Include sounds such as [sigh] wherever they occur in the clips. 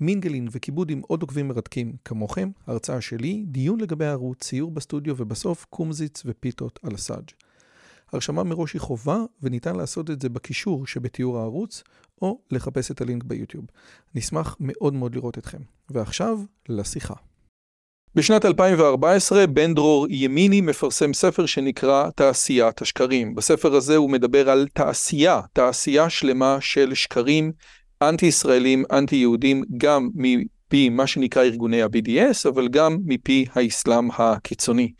מינגלין וכיבוד עם עוד עוקבים מרתקים כמוכם, הרצאה שלי, דיון לגבי הערוץ, ציור בסטודיו ובסוף קומזיץ ופיתות על הסאג'. הרשמה מראש היא חובה וניתן לעשות את זה בקישור שבתיאור הערוץ או לחפש את הלינק ביוטיוב. נשמח מאוד מאוד לראות אתכם. ועכשיו, לשיחה. בשנת 2014 בן דרור ימיני מפרסם ספר שנקרא תעשיית השקרים. בספר הזה הוא מדבר על תעשייה, תעשייה שלמה של שקרים אנטי ישראלים, אנטי יהודים, גם מפי מה שנקרא ארגוני ה-BDS, אבל גם מפי האסלאם הקיצוני.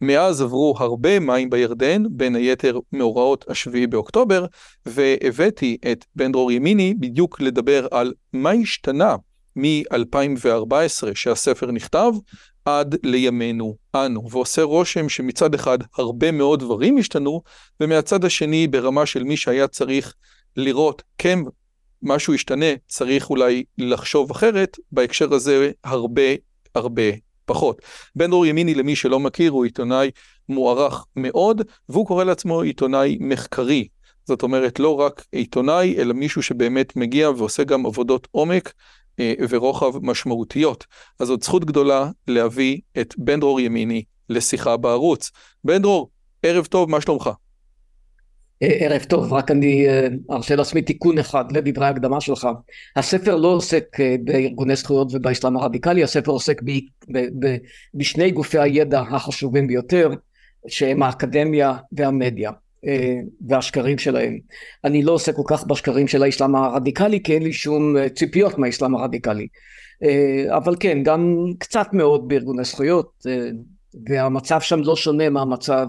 מאז עברו הרבה מים בירדן, בין היתר מאורעות השביעי באוקטובר, והבאתי את בן דרור ימיני בדיוק לדבר על מה השתנה מ-2014 שהספר נכתב, עד לימינו אנו, ועושה רושם שמצד אחד הרבה מאוד דברים השתנו, ומהצד השני ברמה של מי שהיה צריך לראות כן משהו ישתנה, צריך אולי לחשוב אחרת, בהקשר הזה הרבה הרבה פחות. בן דרור ימיני, למי שלא מכיר, הוא עיתונאי מוערך מאוד, והוא קורא לעצמו עיתונאי מחקרי. זאת אומרת, לא רק עיתונאי, אלא מישהו שבאמת מגיע ועושה גם עבודות עומק אה, ורוחב משמעותיות. אז זאת זכות גדולה להביא את בן דרור ימיני לשיחה בערוץ. בן דרור, ערב טוב, מה שלומך? אה, ערב טוב, רק אני אה, ארשה לעצמי תיקון אחד לדברי ההקדמה שלך. הספר לא עוסק אה, בארגוני זכויות ובאסלאם הרדיקלי, הספר עוסק ב, ב, ב, בשני גופי הידע החשובים ביותר, שהם האקדמיה והמדיה. והשקרים שלהם. אני לא עוסק כל כך בשקרים של האסלאם הרדיקלי כי אין לי שום ציפיות מהאסלאם הרדיקלי. אבל כן, גם קצת מאוד בארגוני זכויות והמצב שם לא שונה מהמצב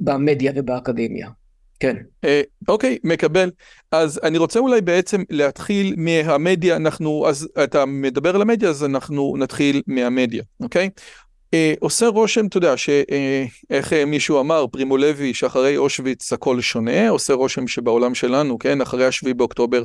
במדיה ובאקדמיה. כן. אה, אוקיי, מקבל. אז אני רוצה אולי בעצם להתחיל מהמדיה, אנחנו, אז אתה מדבר על המדיה, אז אנחנו נתחיל מהמדיה, אוקיי? אה, עושה רושם, אתה יודע, שאיך אה, מישהו אמר, פרימו לוי, שאחרי אושוויץ הכל שונה, עושה רושם שבעולם שלנו, כן, אחרי השביעי באוקטובר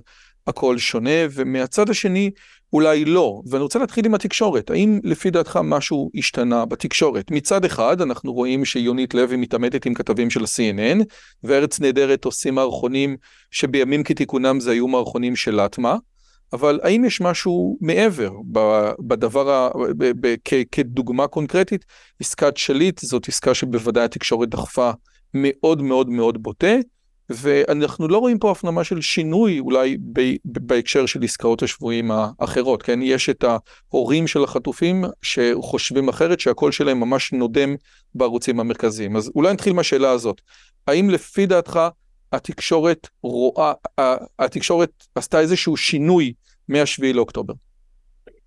הכל שונה, ומהצד השני, אולי לא. ואני רוצה להתחיל עם התקשורת. האם לפי דעתך משהו השתנה בתקשורת? מצד אחד, אנחנו רואים שיונית לוי מתעמתת עם כתבים של ה-CNN, וארץ נהדרת עושים מערכונים שבימים כתיקונם זה היו מערכונים של לטמה, אבל האם יש משהו מעבר בדבר, ה, ב, ב, כ, כדוגמה קונקרטית, עסקת שליט זאת עסקה שבוודאי התקשורת דחפה מאוד מאוד מאוד בוטה, ואנחנו לא רואים פה הפנמה של שינוי אולי בהקשר של עסקאות השבויים האחרות, כן? יש את ההורים של החטופים שחושבים אחרת, שהקול שלהם ממש נודם בערוצים המרכזיים. אז אולי נתחיל מהשאלה הזאת, האם לפי דעתך התקשורת רואה, התקשורת עשתה איזשהו שינוי מהשביעי לאוקטובר?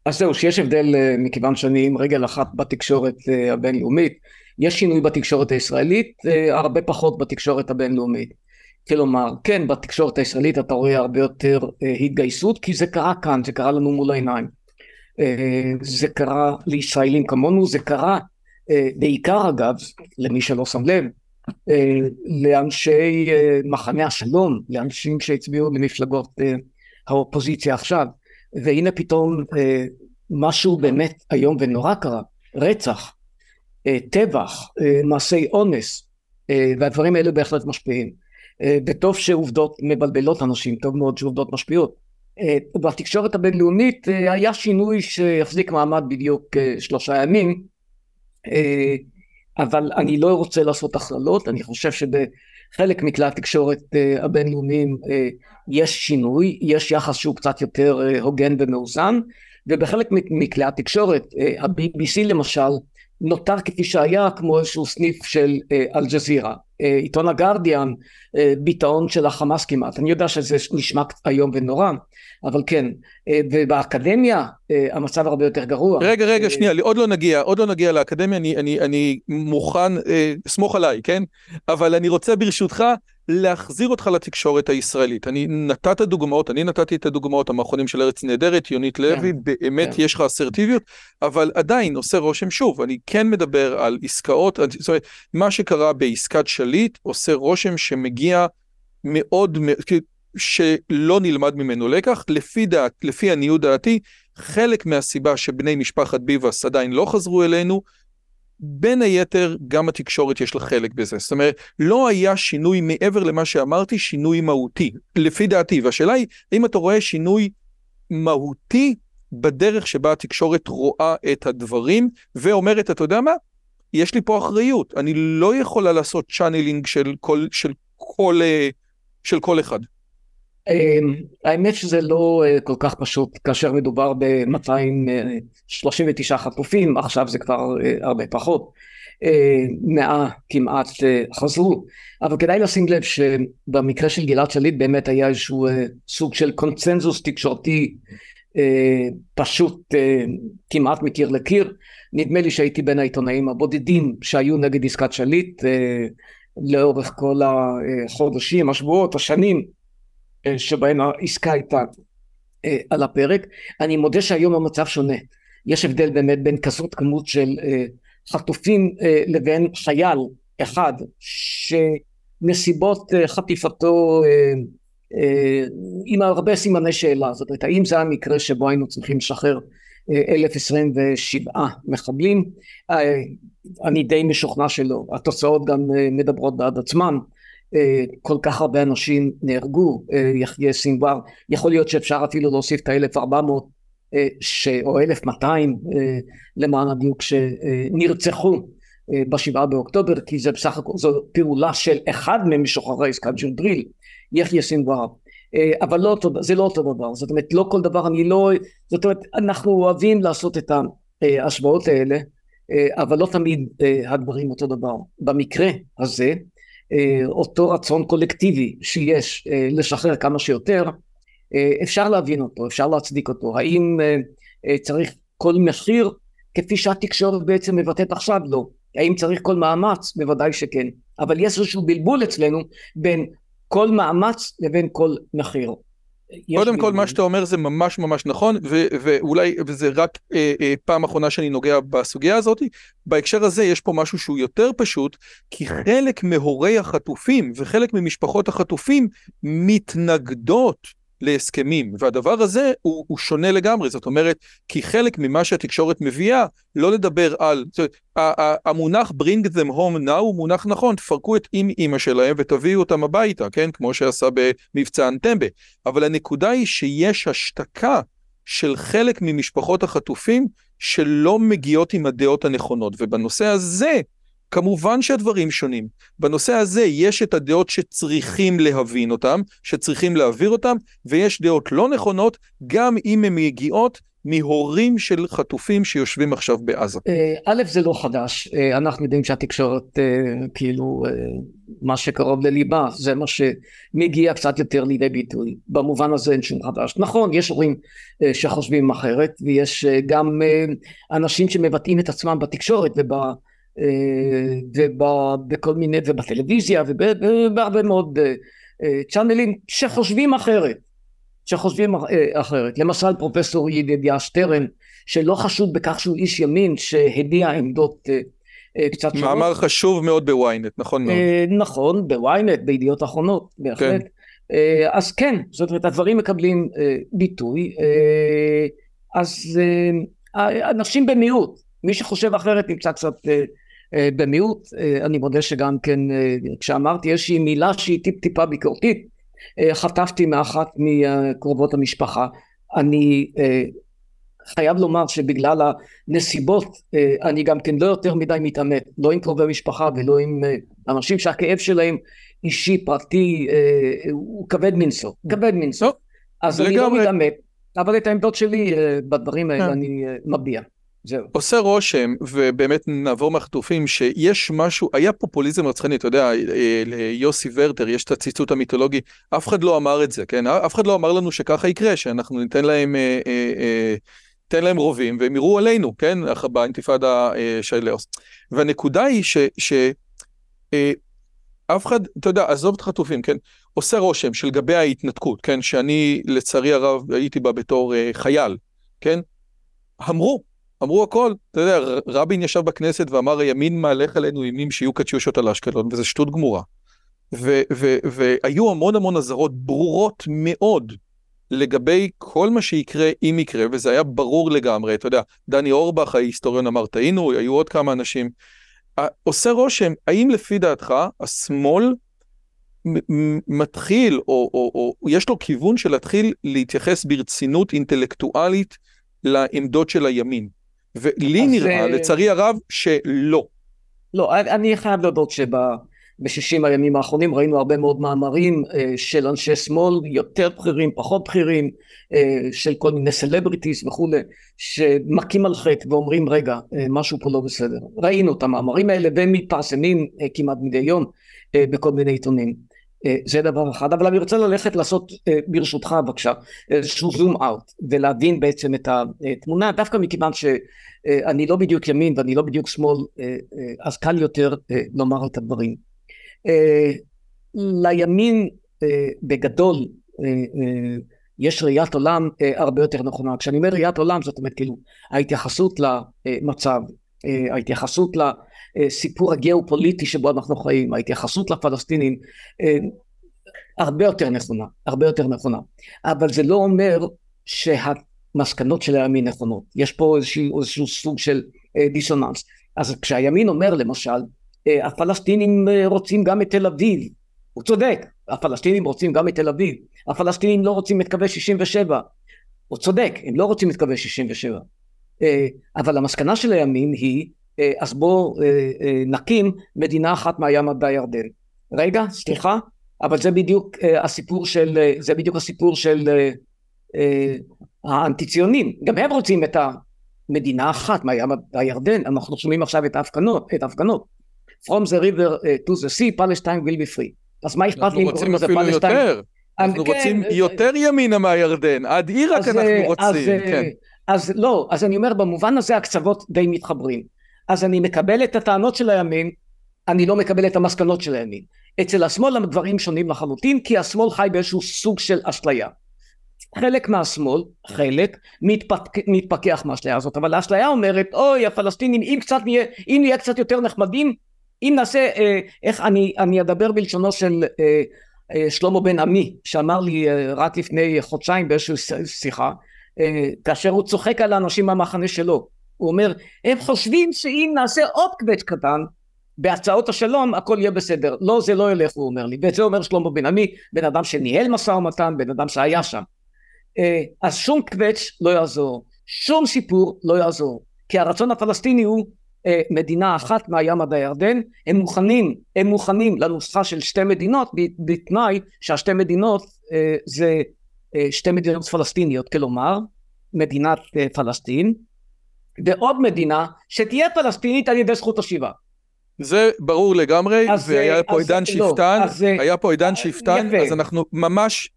אז זהו, שיש הבדל אה, מכיוון שאני עם רגל אחת בתקשורת אה, הבינלאומית, יש שינוי בתקשורת הישראלית, אה, הרבה פחות בתקשורת הבינלאומית. כלומר, כן, בתקשורת הישראלית אתה רואה הרבה יותר אה, התגייסות, כי זה קרה כאן, זה קרה לנו מול העיניים. אה, זה קרה לישראלים כמונו, זה קרה אה, בעיקר אגב, למי שלא שם לב, לאנשי מחנה השלום, לאנשים שהצביעו למפלגות האופוזיציה עכשיו, והנה פתאום משהו באמת איום ונורא קרה, רצח, טבח, מעשי אונס, והדברים האלה בהחלט משפיעים. אה, וטוב שעובדות מבלבלות אנשים, טוב מאוד שעובדות משפיעות. אה, בתקשורת הבינלאומית אה, היה שינוי שהחזיק מעמד בדיוק שלושה ימים, אבל אני לא רוצה לעשות הכללות, אני חושב שבחלק מכלי התקשורת הבינלאומיים יש שינוי, יש יחס שהוא קצת יותר הוגן ומאוזן, ובחלק מכלי התקשורת, ה-BBC למשל, נותר כפי שהיה כמו איזשהו סניף של אל-ג'זירה. אה, עיתון הגרדיאן, אה, ביטאון של החמאס כמעט. אני יודע שזה נשמע איום ונורא, אבל כן. אה, ובאקדמיה המצב הרבה יותר גרוע. רגע, רגע, שנייה, עוד לא נגיע, עוד לא נגיע לאקדמיה, אני, אני, אני מוכן, סמוך עליי, כן? אבל אני רוצה ברשותך להחזיר אותך לתקשורת הישראלית. אני נתת דוגמאות, אני נתתי את הדוגמאות המאחרונים של ארץ נהדרת, יונית כן, לוי, באמת כן. יש לך אסרטיביות, אבל עדיין עושה רושם, שוב, אני כן מדבר על עסקאות, זאת אומרת, מה שקרה בעסקת שליט עושה רושם שמגיע מאוד, שלא נלמד ממנו לקח, לפי דעת, לפי עניות דעתי, חלק מהסיבה שבני משפחת ביבס עדיין לא חזרו אלינו, בין היתר, גם התקשורת יש לה חלק בזה. זאת אומרת, לא היה שינוי מעבר למה שאמרתי, שינוי מהותי, לפי דעתי. והשאלה היא, האם אתה רואה שינוי מהותי בדרך שבה התקשורת רואה את הדברים, ואומרת, אתה יודע מה? יש לי פה אחריות, אני לא יכולה לעשות channeling של כל, של כל, אה, של כל אחד. אמ, האמת שזה לא אה, כל כך פשוט כאשר מדובר ב-239 חטופים, עכשיו זה כבר אה, הרבה פחות, אה, מאה כמעט חזרו, אבל כדאי לשים לב שבמקרה של גלעד שליט באמת היה איזשהו סוג של קונצנזוס תקשורתי פשוט כמעט מקיר לקיר, נדמה לי שהייתי בין העיתונאים הבודדים שהיו נגד עסקת שליט לאורך כל החודשים, השבועות, השנים. אה, שבהן העסקה הייתה אה, על הפרק. אני מודה שהיום המצב שונה. יש הבדל באמת בין כזאת כמות של אה, חטופים לבין חייל אחד שנסיבות חטיפתו עם הרבה סימני שאלה. זאת אומרת, האם זה המקרה שבו היינו צריכים לשחרר 1027 מחבלים? אני די משוכנע שלא. התוצאות גם מדברות בעד עצמן. אה, כל כך הרבה אנשים נהרגו, אה, יחיה סינואר, יכול להיות שאפשר אפילו להוסיף את ה-1400 אה, או 1200 למען הדיוק שנרצחו בשבעה באוקטובר כי זה בסך הכל זו פעולה של אחד ממשוחררי עסקת ג'ונדריל יחיה סינואר אבל לא זה לא אותו דבר. זאת אומרת לא כל דבר אני לא זאת אומרת אנחנו אוהבים לעשות את ההשוואות האלה אבל לא תמיד הדברים אותו דבר. במקרה הזה אותו רצון קולקטיבי שיש אה, לשחרר כמה שיותר, אה, אפשר להבין אותו, אפשר להצדיק אותו. האם צריך כל מחיר כפי שהתקשורת בעצם מבטאת עכשיו? לא. האם צריך כל מאמץ? בוודאי שכן. אבל יש איזשהו בלבול אצלנו בין כל מאמץ לבין כל מחיר. קודם כל, מה שאתה אומר זה ממש ממש נכון, ו- ואולי, וזה רק אה, אה, פעם אחרונה שאני נוגע בסוגיה הזאת, בהקשר הזה יש פה משהו שהוא יותר פשוט, כי חלק מהורי החטופים וחלק ממשפחות החטופים מתנגדות להסכמים, והדבר הזה הוא, הוא שונה לגמרי, זאת אומרת, כי חלק ממה שהתקשורת מביאה, לא לדבר על, זאת אומרת, המונח bring them home now הוא מונח נכון, תפרקו את עם אימא שלהם ותביאו אותם הביתה, כן? כמו שעשה במבצע אנטמבה. אבל הנקודה היא שיש השתקה של חלק ממשפחות החטופים שלא מגיעות עם הדעות הנכונות, ובנושא הזה, כמובן שהדברים שונים. בנושא הזה יש את הדעות שצריכים להבין אותם, שצריכים להעביר אותם, ויש דעות לא נכונות, גם אם הן מגיעות מהורים של חטופים שיושבים עכשיו בעזה. אה, א', זה לא חדש, אה, אנחנו יודעים שהתקשורת, אה, כאילו, מה שקרוב לליבה, זה מה שמגיע קצת יותר לידי ביטוי. במובן הזה אין שום חדש. נכון, יש הורים שחושבים אחרת, ויש גם אנשים שמבטאים את עצמם בתקשורת וב... ובכל מיני, ובטלוויזיה ובהרבה מאוד צ'אנלים שחושבים אחרת. שחושבים אחרת. למשל פרופסור ידידיה שטרן, שלא חשוד בכך שהוא איש ימין, שהביע עמדות קצת שונות. מאמר חשוב מאוד בוויינט, נכון מאוד. נכון, בוויינט, בידיעות אחרונות, בהחלט. כן. אז כן, זאת אומרת, הדברים מקבלים ביטוי. אז אנשים במיעוט, מי שחושב אחרת נמצא קצת במיעוט. אני מודה שגם כן, כשאמרתי איזושהי מילה שהיא טיפ טיפה ביקורתית, אה, חטפתי מאחת מקרובות המשפחה. אני אה, חייב לומר שבגלל הנסיבות אה, אני גם כן לא יותר מדי מתעמת, לא עם קרובי משפחה ולא עם אנשים שהכאב שלהם אישי, פרטי, הוא כבד מנשוא, כבד מנשוא. אז אני לא מתעמת, אבל את העמדות שלי בדברים האלה אני מביע. זהו. עושה רושם, ובאמת נעבור מהחטופים, שיש משהו, היה פופוליזם רצחני, אתה יודע, אה, ליוסי ורטר יש את הציטוט המיתולוגי, אף אחד לא אמר את זה, כן? אף אחד לא אמר לנו שככה יקרה, שאנחנו ניתן להם, אה, אה, אה, להם רובים והם יראו עלינו, כן? באינתיפאדה אה, של לאוס. והנקודה היא ש... ש אה, אף אחד, אתה יודע, עזוב את החטופים, כן? עושה רושם שלגבי ההתנתקות, כן? שאני לצערי הרב הייתי בה בתור uh, חייל, כן? אמרו, אמרו הכל, אתה יודע, רבין ישב בכנסת ואמר הימין מהלך עלינו אימים שיהיו קטיושות על אשקלון, וזה שטות גמורה. והיו המון המון אזהרות ברורות מאוד לגבי כל מה שיקרה אם יקרה, וזה היה ברור לגמרי, אתה יודע, דני אורבך ההיסטוריון אמר טעינו, היו עוד כמה אנשים. עושה רושם, האם לפי דעתך השמאל מתחיל, או, או, או יש לו כיוון של להתחיל להתייחס ברצינות אינטלקטואלית לעמדות של הימין? ולי נראה, זה... לצערי הרב, שלא. לא, אני חייב להודות שב... בשישים הימים האחרונים ראינו הרבה מאוד מאמרים אה, של אנשי שמאל יותר בכירים פחות בכירים אה, של כל מיני סלבריטיז וכולי שמכים על חטא ואומרים רגע אה, משהו פה לא בסדר ראינו את המאמרים האלה והם מתפרסמים כמעט מדי יום בכל מיני עיתונים זה דבר אחד אבל אני רוצה ללכת לעשות ברשותך בבקשה איזשהו זום אאוט ולהבין בעצם את התמונה דווקא מכיוון שאני לא בדיוק ימין ואני לא בדיוק שמאל אז קל יותר לומר את הדברים אה, לימין אה, בגדול אה, יש ראיית עולם הרבה יותר נכונה. כשאני אומר ראיית עולם זאת אומרת כאילו ההתייחסות למצב, ההתייחסות לסיפור הגיאופוליטי שבו אנחנו חיים, ההתייחסות לפלסטינים הרבה יותר נכונה, הרבה יותר נכונה. אבל זה לא אומר שהמסקנות של הימין נכונות. יש פה איזשהו, איזשהו סוג של דיסוננס. אז כשהימין אומר למשל אה, הפלסטינים אה, רוצים גם את תל אביב, הוא צודק, הפלסטינים רוצים גם את תל אביב, הפלסטינים לא רוצים את קווי 67, הוא צודק, הם לא רוצים את קווי 67, אה, אבל המסקנה של הימין היא, אז בואו נקים מדינה אחת מהים עד הירדן. רגע, סליחה, אבל זה בדיוק הסיפור של, זה בדיוק הסיפור של האנטי ציונים, גם הם רוצים את המדינה אחת מהים עד הירדן, אנחנו שומעים עכשיו את ההפגנות, את ההפגנות. From the river to the sea, Palestine will be free. אז מה אכפת לי אם קוראים לזה פלסטיין? אנחנו רוצים אפילו יותר. אנחנו כן, רוצים אה, יותר ימינה מהירדן, עד עיראק אנחנו אה, רוצים, אה, כן. אז לא, אז אני אומר במובן הזה הקצוות די מתחברים. אז אני מקבל את הטענות של הימין, אני לא מקבל את המסקנות של הימין. אצל השמאל הדברים שונים לחלוטין, כי השמאל חי באיזשהו סוג של אשליה. חלק מהשמאל, חלק, מתפק, מתפכח מהאשליה הזאת, אבל האשליה אומרת, אוי הפלסטינים, אם קצת נהיה, אם נהיה קצת יותר נחמדים, אם נעשה, אה, איך אני, אני אדבר בלשונו של אה, אה, שלמה בן עמי, שאמר לי אה, רק לפני חודשיים באיזושהי שיחה, כאשר הוא צוחק על האנשים מהמחנה שלו, הוא אומר, הם חושבים שאם נעשה עוד קווץ' קטן, בהצעות השלום הכל יהיה בסדר. לא, זה לא ילך, הוא אומר לי. ואת זה אומר שלמה בן עמי, בן אדם שניהל משא ומתן, בן אדם שהיה שם. אה, אז שום קווץ' לא יעזור, שום סיפור לא יעזור. כי הרצון הפלסטיני הוא אה, מדינה אחת מהים עד הירדן, הם מוכנים, הם מוכנים לנוסחה של שתי מדינות בתנאי שהשתי מדינות אה, זה אה, שתי מדינות פלסטיניות, כלומר מדינת פלסטין ועוד מדינה שתהיה פלסטינית על ידי זכות השיבה. זה ברור לגמרי, אז, והיה פה עידן לא, שפטן, אז, היה פה עידן שפטן, יפה. אז אנחנו ממש,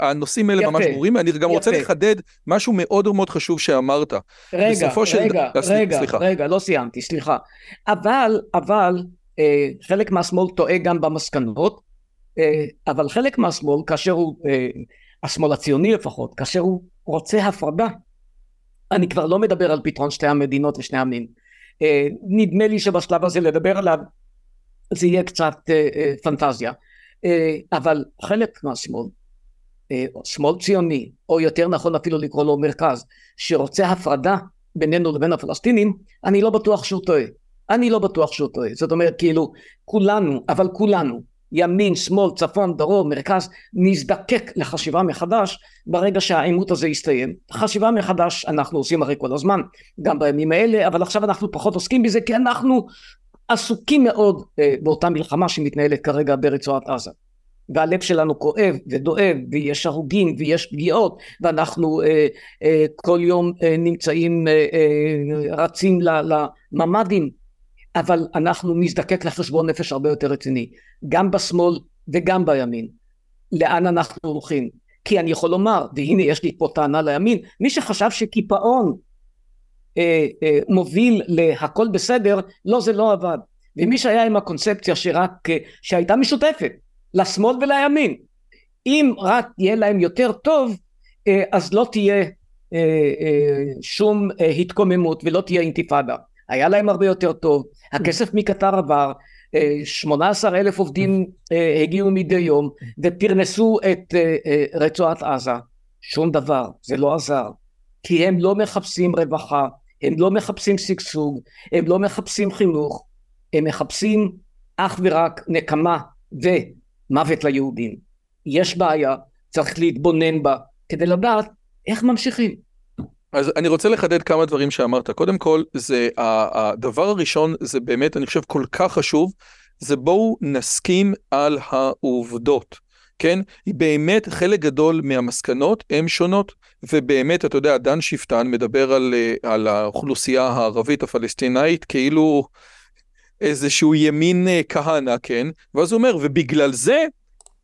הנושאים האלה יפה, ממש ברורים, אני גם יפה. רוצה לחדד משהו מאוד מאוד חשוב שאמרת. רגע, רגע, של... רגע, סליחה. רגע, לא סיימתי, סליחה. אבל, אבל, אה, חלק מהשמאל טועה גם במסקנות, אה, אבל חלק מהשמאל, כאשר הוא, אה, השמאל הציוני לפחות, כאשר הוא רוצה הפרדה, אני כבר לא מדבר על פתרון שתי המדינות ושני עמים. אה, נדמה לי שבשלב הזה לדבר עליו זה יהיה קצת אה, אה, פנטזיה. אבל חלק מהשמאל שמאל ציוני או יותר נכון אפילו לקרוא לו מרכז שרוצה הפרדה בינינו לבין הפלסטינים אני לא בטוח שהוא טועה. אני לא בטוח שהוא טועה. זאת אומרת כאילו כולנו אבל כולנו ימין, שמאל, צפון, דרום, מרכז, נזדקק לחשיבה מחדש ברגע שהעימות הזה יסתיים. חשיבה מחדש אנחנו עושים הרי כל הזמן, גם בימים האלה, אבל עכשיו אנחנו פחות עוסקים בזה כי אנחנו עסוקים מאוד אה, באותה מלחמה שמתנהלת כרגע ברצועת עזה. והלב שלנו כואב ודואב ויש הרוגים ויש פגיעות ואנחנו אה, אה, כל יום אה, נמצאים אה, אה, רצים לממ"דים אבל אנחנו נזדקק לחשבון נפש הרבה יותר רציני, גם בשמאל וגם בימין. לאן אנחנו הולכים? כי אני יכול לומר, והנה יש לי פה טענה לימין, מי שחשב שקיפאון אה, אה, מוביל להכל בסדר, לא זה לא עבד. ומי שהיה עם הקונספציה שרק, שהייתה משותפת לשמאל ולימין, אם רק יהיה להם יותר טוב, אז לא תהיה שום התקוממות ולא תהיה אינתיפאדה. היה להם הרבה יותר טוב, הכסף מקטר עבר, 18 אלף עובדים הגיעו מדי יום ופרנסו את רצועת עזה, שום דבר, זה לא עזר, כי הם לא מחפשים רווחה, הם לא מחפשים שגשוג, הם לא מחפשים חינוך, הם מחפשים אך ורק נקמה ומוות ליהודים. יש בעיה, צריך להתבונן בה כדי לדעת איך ממשיכים. אז אני רוצה לחדד כמה דברים שאמרת. קודם כל, זה הדבר הראשון, זה באמת, אני חושב, כל כך חשוב, זה בואו נסכים על העובדות, כן? באמת חלק גדול מהמסקנות הן שונות, ובאמת, אתה יודע, דן שפטן מדבר על, על האוכלוסייה הערבית הפלסטינאית כאילו איזשהו ימין אה, כהנא, כן? ואז הוא אומר, ובגלל זה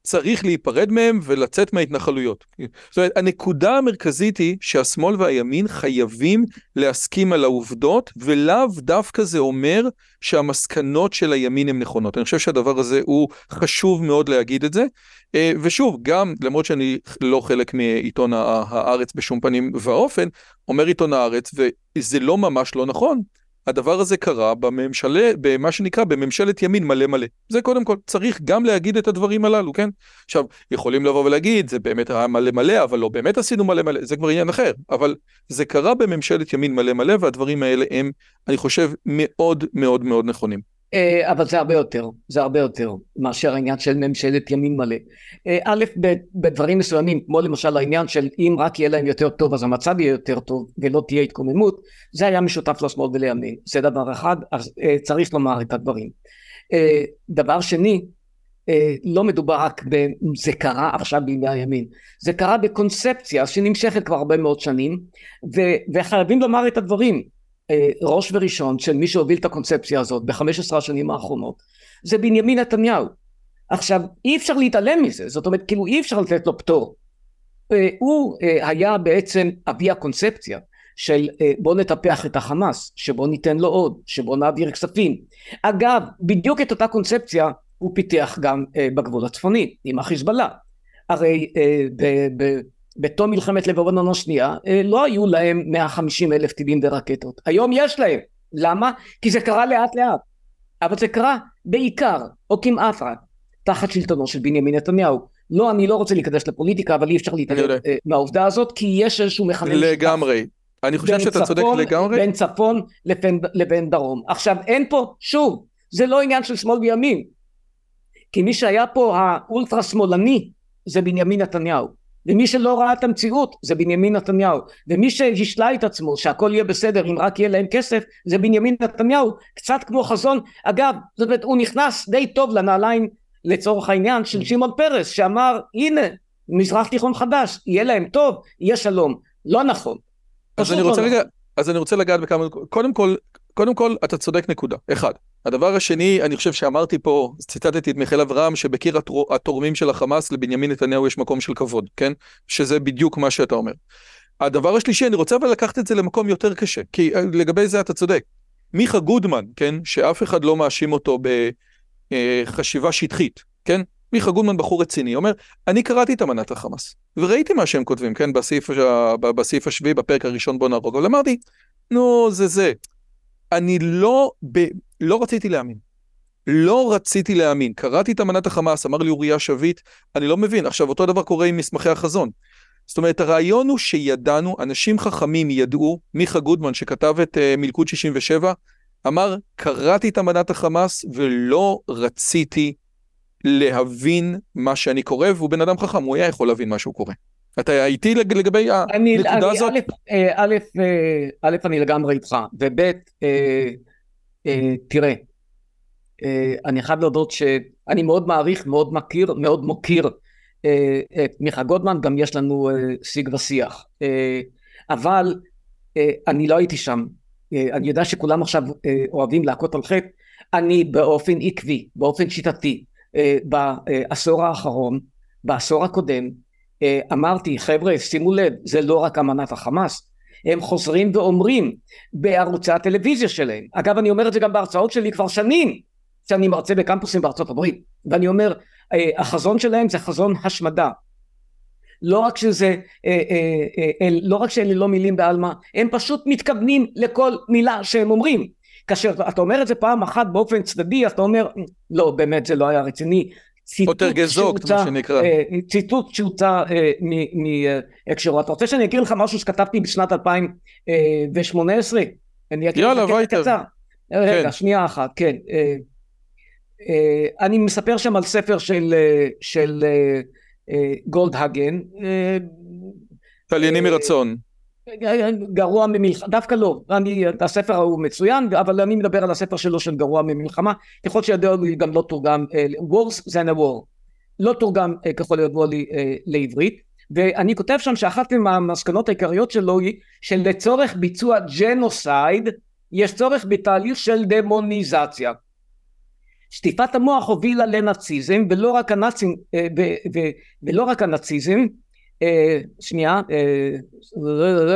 צריך להיפרד מהם ולצאת מההתנחלויות. זאת אומרת, הנקודה המרכזית היא שהשמאל והימין חייבים להסכים על העובדות, ולאו דווקא זה אומר שהמסקנות של הימין הן נכונות. אני חושב שהדבר הזה הוא חשוב מאוד להגיד את זה. אה, ושוב, גם למרות שאני לא חלק מעיתון הארץ בשום פנים ואופן, אומר עיתון הארץ, וזה לא ממש לא נכון. הדבר הזה קרה בממשלה, במה שנקרא בממשלת ימין מלא מלא. זה קודם כל, צריך גם להגיד את הדברים הללו, כן? עכשיו, יכולים לבוא ולהגיד, זה באמת היה מלא מלא, אבל לא באמת עשינו מלא מלא, זה כבר עניין אחר. אבל זה קרה בממשלת ימין מלא מלא, והדברים האלה הם, אני חושב, מאוד מאוד מאוד נכונים. אה, אבל זה הרבה יותר, זה הרבה יותר מאשר העניין של ממשלת ימין מלא. אה, א', בדברים מסוימים, כמו למשל העניין של אם רק יהיה להם יותר טוב אז המצב יהיה יותר טוב ולא תהיה התקוממות, זה היה משותף לשמאל ולימין, זה דבר אחד, אז אה, צריך לומר את הדברים. דבר שני, לא מדובר רק בזה קרה עכשיו בימי הימין, זה קרה בקונספציה שנמשכת כבר הרבה מאוד שנים, וחייבים לומר את הדברים. אה, ראש וראשון של מי שהוביל את הקונספציה הזאת בחמש עשרה השנים האחרונות זה בנימין נתניהו. עכשיו אי אפשר להתעלם מזה זאת אומרת כאילו אי אפשר לתת לו פטור. אה, הוא אה, היה בעצם אבי הקונספציה של בוא נטפח את החמאס שבוא ניתן לו עוד שבוא נעביר כספים אגב בדיוק את אותה קונספציה הוא פיתח גם בגבול הצפוני עם החיזבאללה הרי בתום מלחמת לבנון השנייה אה, לא היו להם 150 אלף טילים ורקטות. היום יש להם. למה? כי זה קרה לאט לאט. אבל זה קרה בעיקר או כמעט רק תחת שלטונו של בנימין נתניהו. לא אני לא רוצה להיכנס לפוליטיקה אבל אי אפשר להתעלם אה, מהעובדה הזאת כי יש איזשהו מכנה לגמרי. אני חושב שאתה צודק לגמרי. בין צפון לבין, לבין דרום. עכשיו אין פה שוב זה לא עניין של שמאל וימין. כי מי שהיה פה האולטרה שמאלני זה בנימין נתניהו ומי שלא ראה את המציאות זה בנימין נתניהו. ומי שהשלה את עצמו שהכל יהיה בסדר אם רק יהיה להם כסף זה בנימין נתניהו. קצת כמו חזון. אגב זאת אומרת הוא נכנס די טוב לנעליים לצורך העניין של שמעון פרס שאמר הנה מזרח תיכון חדש יהיה להם טוב יהיה שלום. לא נכון. אז אני רוצה לא רגע נכון. אז אני רוצה לגעת בכמה קודם כל קודם כל אתה צודק נקודה אחד הדבר השני, אני חושב שאמרתי פה, ציטטתי את מיכאל אברהם, שבקיר התורמים של החמאס לבנימין נתניהו יש מקום של כבוד, כן? שזה בדיוק מה שאתה אומר. הדבר השלישי, אני רוצה אבל לקחת את זה למקום יותר קשה, כי אה, לגבי זה אתה צודק. מיכה גודמן, כן? שאף אחד לא מאשים אותו בחשיבה שטחית, כן? מיכה גודמן בחור רציני, אומר, אני קראתי את אמנת החמאס, וראיתי מה שהם כותבים, כן? בסעיף, בסעיף השביעי, בפרק הראשון בוא נהרוג, אבל אמרתי, נו, זה זה. אני לא, ב, לא רציתי להאמין. לא רציתי להאמין. קראתי את אמנת החמאס, אמר לי אוריה שביט, אני לא מבין. עכשיו, אותו דבר קורה עם מסמכי החזון. זאת אומרת, הרעיון הוא שידענו, אנשים חכמים ידעו, מיכה גודמן שכתב את uh, מלכוד 67, אמר, קראתי את אמנת החמאס ולא רציתי להבין מה שאני קורא, והוא בן אדם חכם, הוא היה יכול להבין מה שהוא קורא. אתה איתי לגבי הנקודה הזאת? א', א', אני לגמרי איתך, וב', אה, אה, תראה, אה, אני חייב להודות שאני מאוד מעריך, מאוד מכיר, מאוד מוקיר את מיכה גודמן, גם יש לנו שיג ושיח, אבל אני לא הייתי שם, אני יודע שכולם עכשיו אוהבים להכות על חטא, אני באופן עקבי, באופן שיטתי, בעשור האחרון, בעשור הקודם, אה, אמרתי חבר'ה שימו לב זה לא רק אמנת החמאס הם חוזרים ואומרים בערוצי הטלוויזיה שלהם אגב אני אומר את זה גם בהרצאות שלי כבר שנים שאני מרצה בקמפוסים בארצות הברית, ואני אומר, אה, החזון שלהם זה חזון השמדה. לא רק שזה, אה, אה, לא רק שאלה לא מילים בעלמא, הם פשוט מתכוונים לכל מילה שהם אומרים. כאשר אתה אומר את זה פעם אחת באופן צדדי, אתה אומר, לא, באמת זה לא היה רציני. ציטוט שהוצא. ציטוט שהוצא מהקשרו. אתה רוצה שאני אקריא לך משהו שכתבתי בשנת 2018? יאללה, וייטר. רגע, כן. שנייה אחת, כן. אני מספר שם על ספר של, של גולדהגן. תליינים מרצון. גרוע ממלחמה, דווקא לא, אני, הספר ההוא מצוין, אבל אני מדבר על הספר שלו של גרוע ממלחמה, ככל שידוע לי גם לא תורגם, Wars than a war, לא תורגם ככל הידוע לי לעברית, ואני כותב שם שאחת מהמסקנות העיקריות שלו היא שלצורך ביצוע ג'נוסייד יש צורך בתהליך של דמוניזציה. שטיפת המוח הובילה לנאציזם ולא רק הנאצים ולא רק הנאציזם שנייה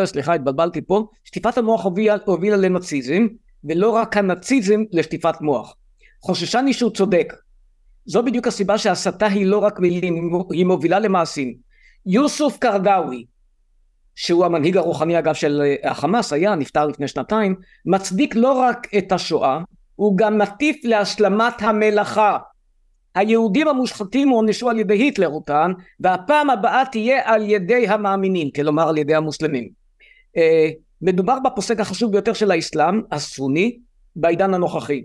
סליחה התבלבלתי פה. שטיפת המוח הובילה, לנאציזם ולא רק הנאציזם לשטיפת מוח. חוששני שהוא צודק. זו בדיוק הסיבה שהסתה היא לא רק מילים היא מובילה למעשים. יוסוף קרדאווי שהוא המנהיג הרוחני אגב של החמאס היה נפטר לפני שנתיים מצדיק לא רק את השואה הוא גם מטיף להשלמת המלאכה היהודים המושחתים הוענשו על ידי היטלר אותן והפעם הבאה תהיה על ידי המאמינים כלומר על ידי המוסלמים. אה, מדובר בפוסק החשוב ביותר של האסלאם הסוני בעידן הנוכחי.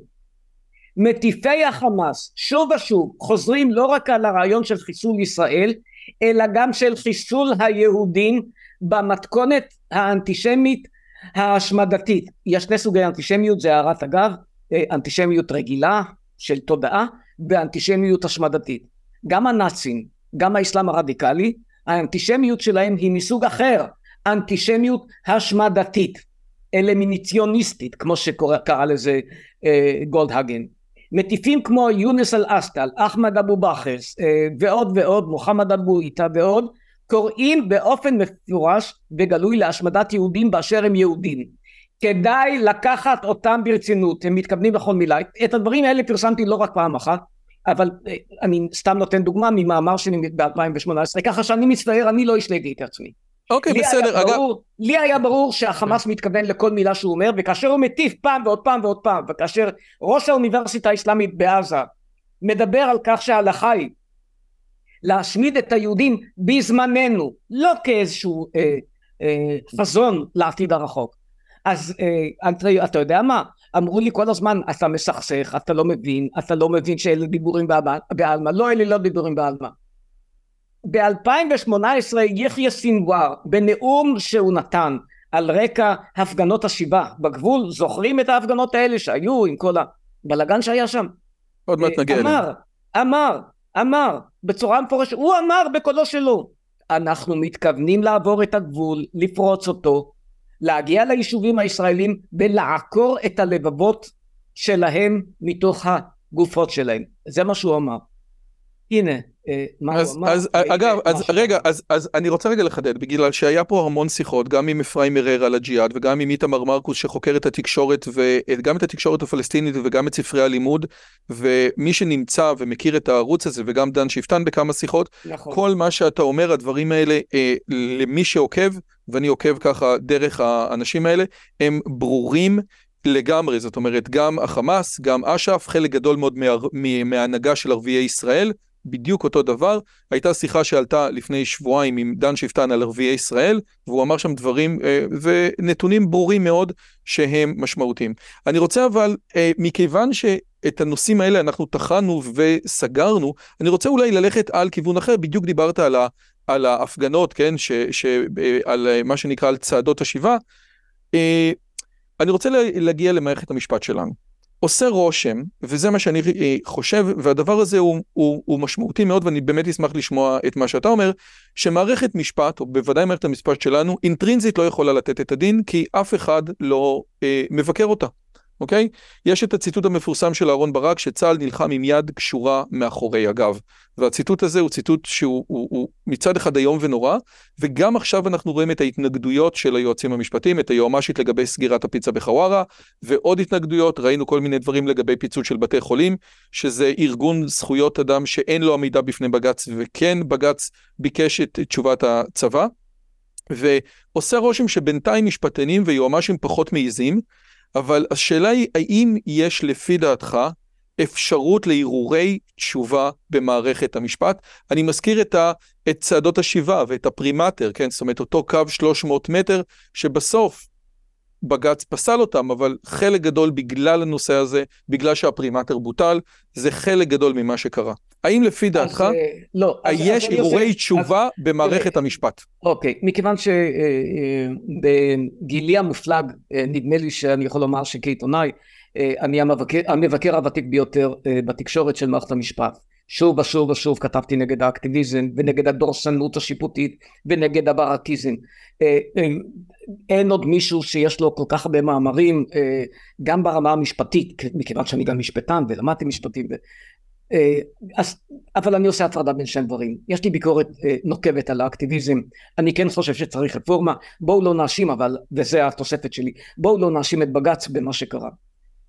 מטיפי החמאס שוב ושוב חוזרים לא רק על הרעיון של חיסול ישראל אלא גם של חיסול היהודים במתכונת האנטישמית ההשמדתית. יש שני סוגי אנטישמיות זה הערת אגב אה, אנטישמיות רגילה של תודעה באנטישמיות השמדתית. גם הנאצים, גם האסלאם הרדיקלי, האנטישמיות שלהם היא מסוג אחר, אנטישמיות השמדתית, אלמיניציוניסטית, כמו שקרא לזה אה, גולדהגן. מטיפים כמו יונס אל אסטל, אחמד אבו בכס אה, ועוד ועוד, מוחמד אבו איתה ועוד, קוראים באופן מפורש וגלוי להשמדת יהודים באשר הם יהודים. כדאי לקחת אותם ברצינות, הם מתכוונים לכל מילה. את הדברים האלה פרסמתי לא רק פעם אחת, אבל אה, אני סתם נותן דוגמה ממאמר שלי ב-2018, ככה שאני מצטער, אני לא השליתי את עצמי. אוקיי, okay, בסדר, אגב... ברור, לי היה ברור שהחמאס מתכוון לכל מילה שהוא אומר, וכאשר הוא מטיף פעם ועוד פעם ועוד פעם, וכאשר ראש האוניברסיטה האסלאמית בעזה מדבר על כך שההלכה היא להשמיד את היהודים בזמננו, לא כאיזשהו אה, אה, חזון לעתיד הרחוק, אז אה, אתה, אתה יודע מה? אמרו לי כל הזמן, אתה מסכסך, אתה לא מבין, אתה לא מבין שאלה דיבורים בעלמא. לא, אלה לא דיבורים בעלמא. ב-2018 יחיא סינואר, בנאום שהוא נתן על רקע הפגנות השיבה בגבול, זוכרים את ההפגנות האלה שהיו עם כל הבלגן שהיה שם? עוד מעט נגיע אליהם. אמר, אמר, אמר, בצורה מפורשת, הוא אמר בקולו שלו, אנחנו מתכוונים לעבור את הגבול, לפרוץ אותו, להגיע ליישובים הישראלים ולעקור את הלבבות שלהם מתוך הגופות שלהם. זה מה שהוא אמר. הנה, אה, מה אז, הוא אמר. אז אגב, אז רגע, אז, אז אני רוצה רגע לחדד, בגלל שהיה פה המון שיחות, גם עם אפרים מרר על הג'יהאד, וגם עם איתמר מרקוס שחוקר את התקשורת, וגם את התקשורת הפלסטינית וגם את ספרי הלימוד, ומי שנמצא ומכיר את הערוץ הזה, וגם דן שפטן בכמה שיחות, נכון. כל מה שאתה אומר, הדברים האלה, אה, למי שעוקב, ואני עוקב ככה דרך האנשים האלה, הם ברורים לגמרי, זאת אומרת, גם החמאס, גם אש"ף, חלק גדול מאוד מההנהגה של ערביי ישראל, בדיוק אותו דבר. הייתה שיחה שעלתה לפני שבועיים עם דן שפטן על ערביי ישראל, והוא אמר שם דברים אה, ונתונים ברורים מאוד שהם משמעותיים. אני רוצה אבל, אה, מכיוון שאת הנושאים האלה אנחנו טחנו וסגרנו, אני רוצה אולי ללכת על כיוון אחר, בדיוק דיברת על ה... על ההפגנות, כן, ש, ש, אה, על אה, מה שנקרא על צעדות השיבה, אה, אני רוצה להגיע למערכת המשפט שלנו. עושה רושם, וזה מה שאני חושב, והדבר הזה הוא, הוא, הוא משמעותי מאוד, ואני באמת אשמח לשמוע את מה שאתה אומר, שמערכת משפט, או בוודאי מערכת המשפט שלנו, אינטרינזית לא יכולה לתת את הדין, כי אף אחד לא אה, מבקר אותה. אוקיי? יש את הציטוט המפורסם של אהרן ברק, שצה"ל נלחם עם יד קשורה מאחורי הגב. והציטוט הזה הוא ציטוט שהוא הוא, הוא מצד אחד איום ונורא, וגם עכשיו אנחנו רואים את ההתנגדויות של היועצים המשפטיים, את היועמ"שית לגבי סגירת הפיצה בחווארה, ועוד התנגדויות, ראינו כל מיני דברים לגבי פיצול של בתי חולים, שזה ארגון זכויות אדם שאין לו עמידה בפני בג"ץ, וכן בג"ץ ביקש את תשובת הצבא. ועושה רושם שבינתיים משפטנים ויועמ"שים פחות מעיזים, אבל השאלה היא, האם יש לפי דעתך אפשרות להרהורי תשובה במערכת המשפט? אני מזכיר את, ה, את צעדות השיבה ואת הפרימטר, כן? זאת אומרת, אותו קו 300 מטר, שבסוף בג"ץ פסל אותם, אבל חלק גדול בגלל הנושא הזה, בגלל שהפרימטר בוטל, זה חלק גדול ממה שקרה. האם לפי דעתך, אז, אה, לא, יש הרהורי תשובה אז, במערכת תראה, המשפט? אוקיי, מכיוון שבגילי אה, אה, המופלג, נדמה לי שאני יכול לומר שכעיתונאי, אני המבקר, המבקר הוותיק ביותר בתקשורת של מערכת המשפט. שוב ושוב ושוב כתבתי נגד האקטיביזם ונגד הדורסנות השיפוטית ונגד הברקיזם. אין עוד מישהו שיש לו כל כך הרבה מאמרים גם ברמה המשפטית מכיוון שאני גם משפטן ולמדתי משפטים אה, אז, אבל אני עושה הפרדה בין שני דברים. יש לי ביקורת אה, נוקבת על האקטיביזם, אני כן חושב שצריך רפורמה, בואו לא נאשים אבל, וזה התוספת שלי, בואו לא נאשים את בג"ץ במה שקרה.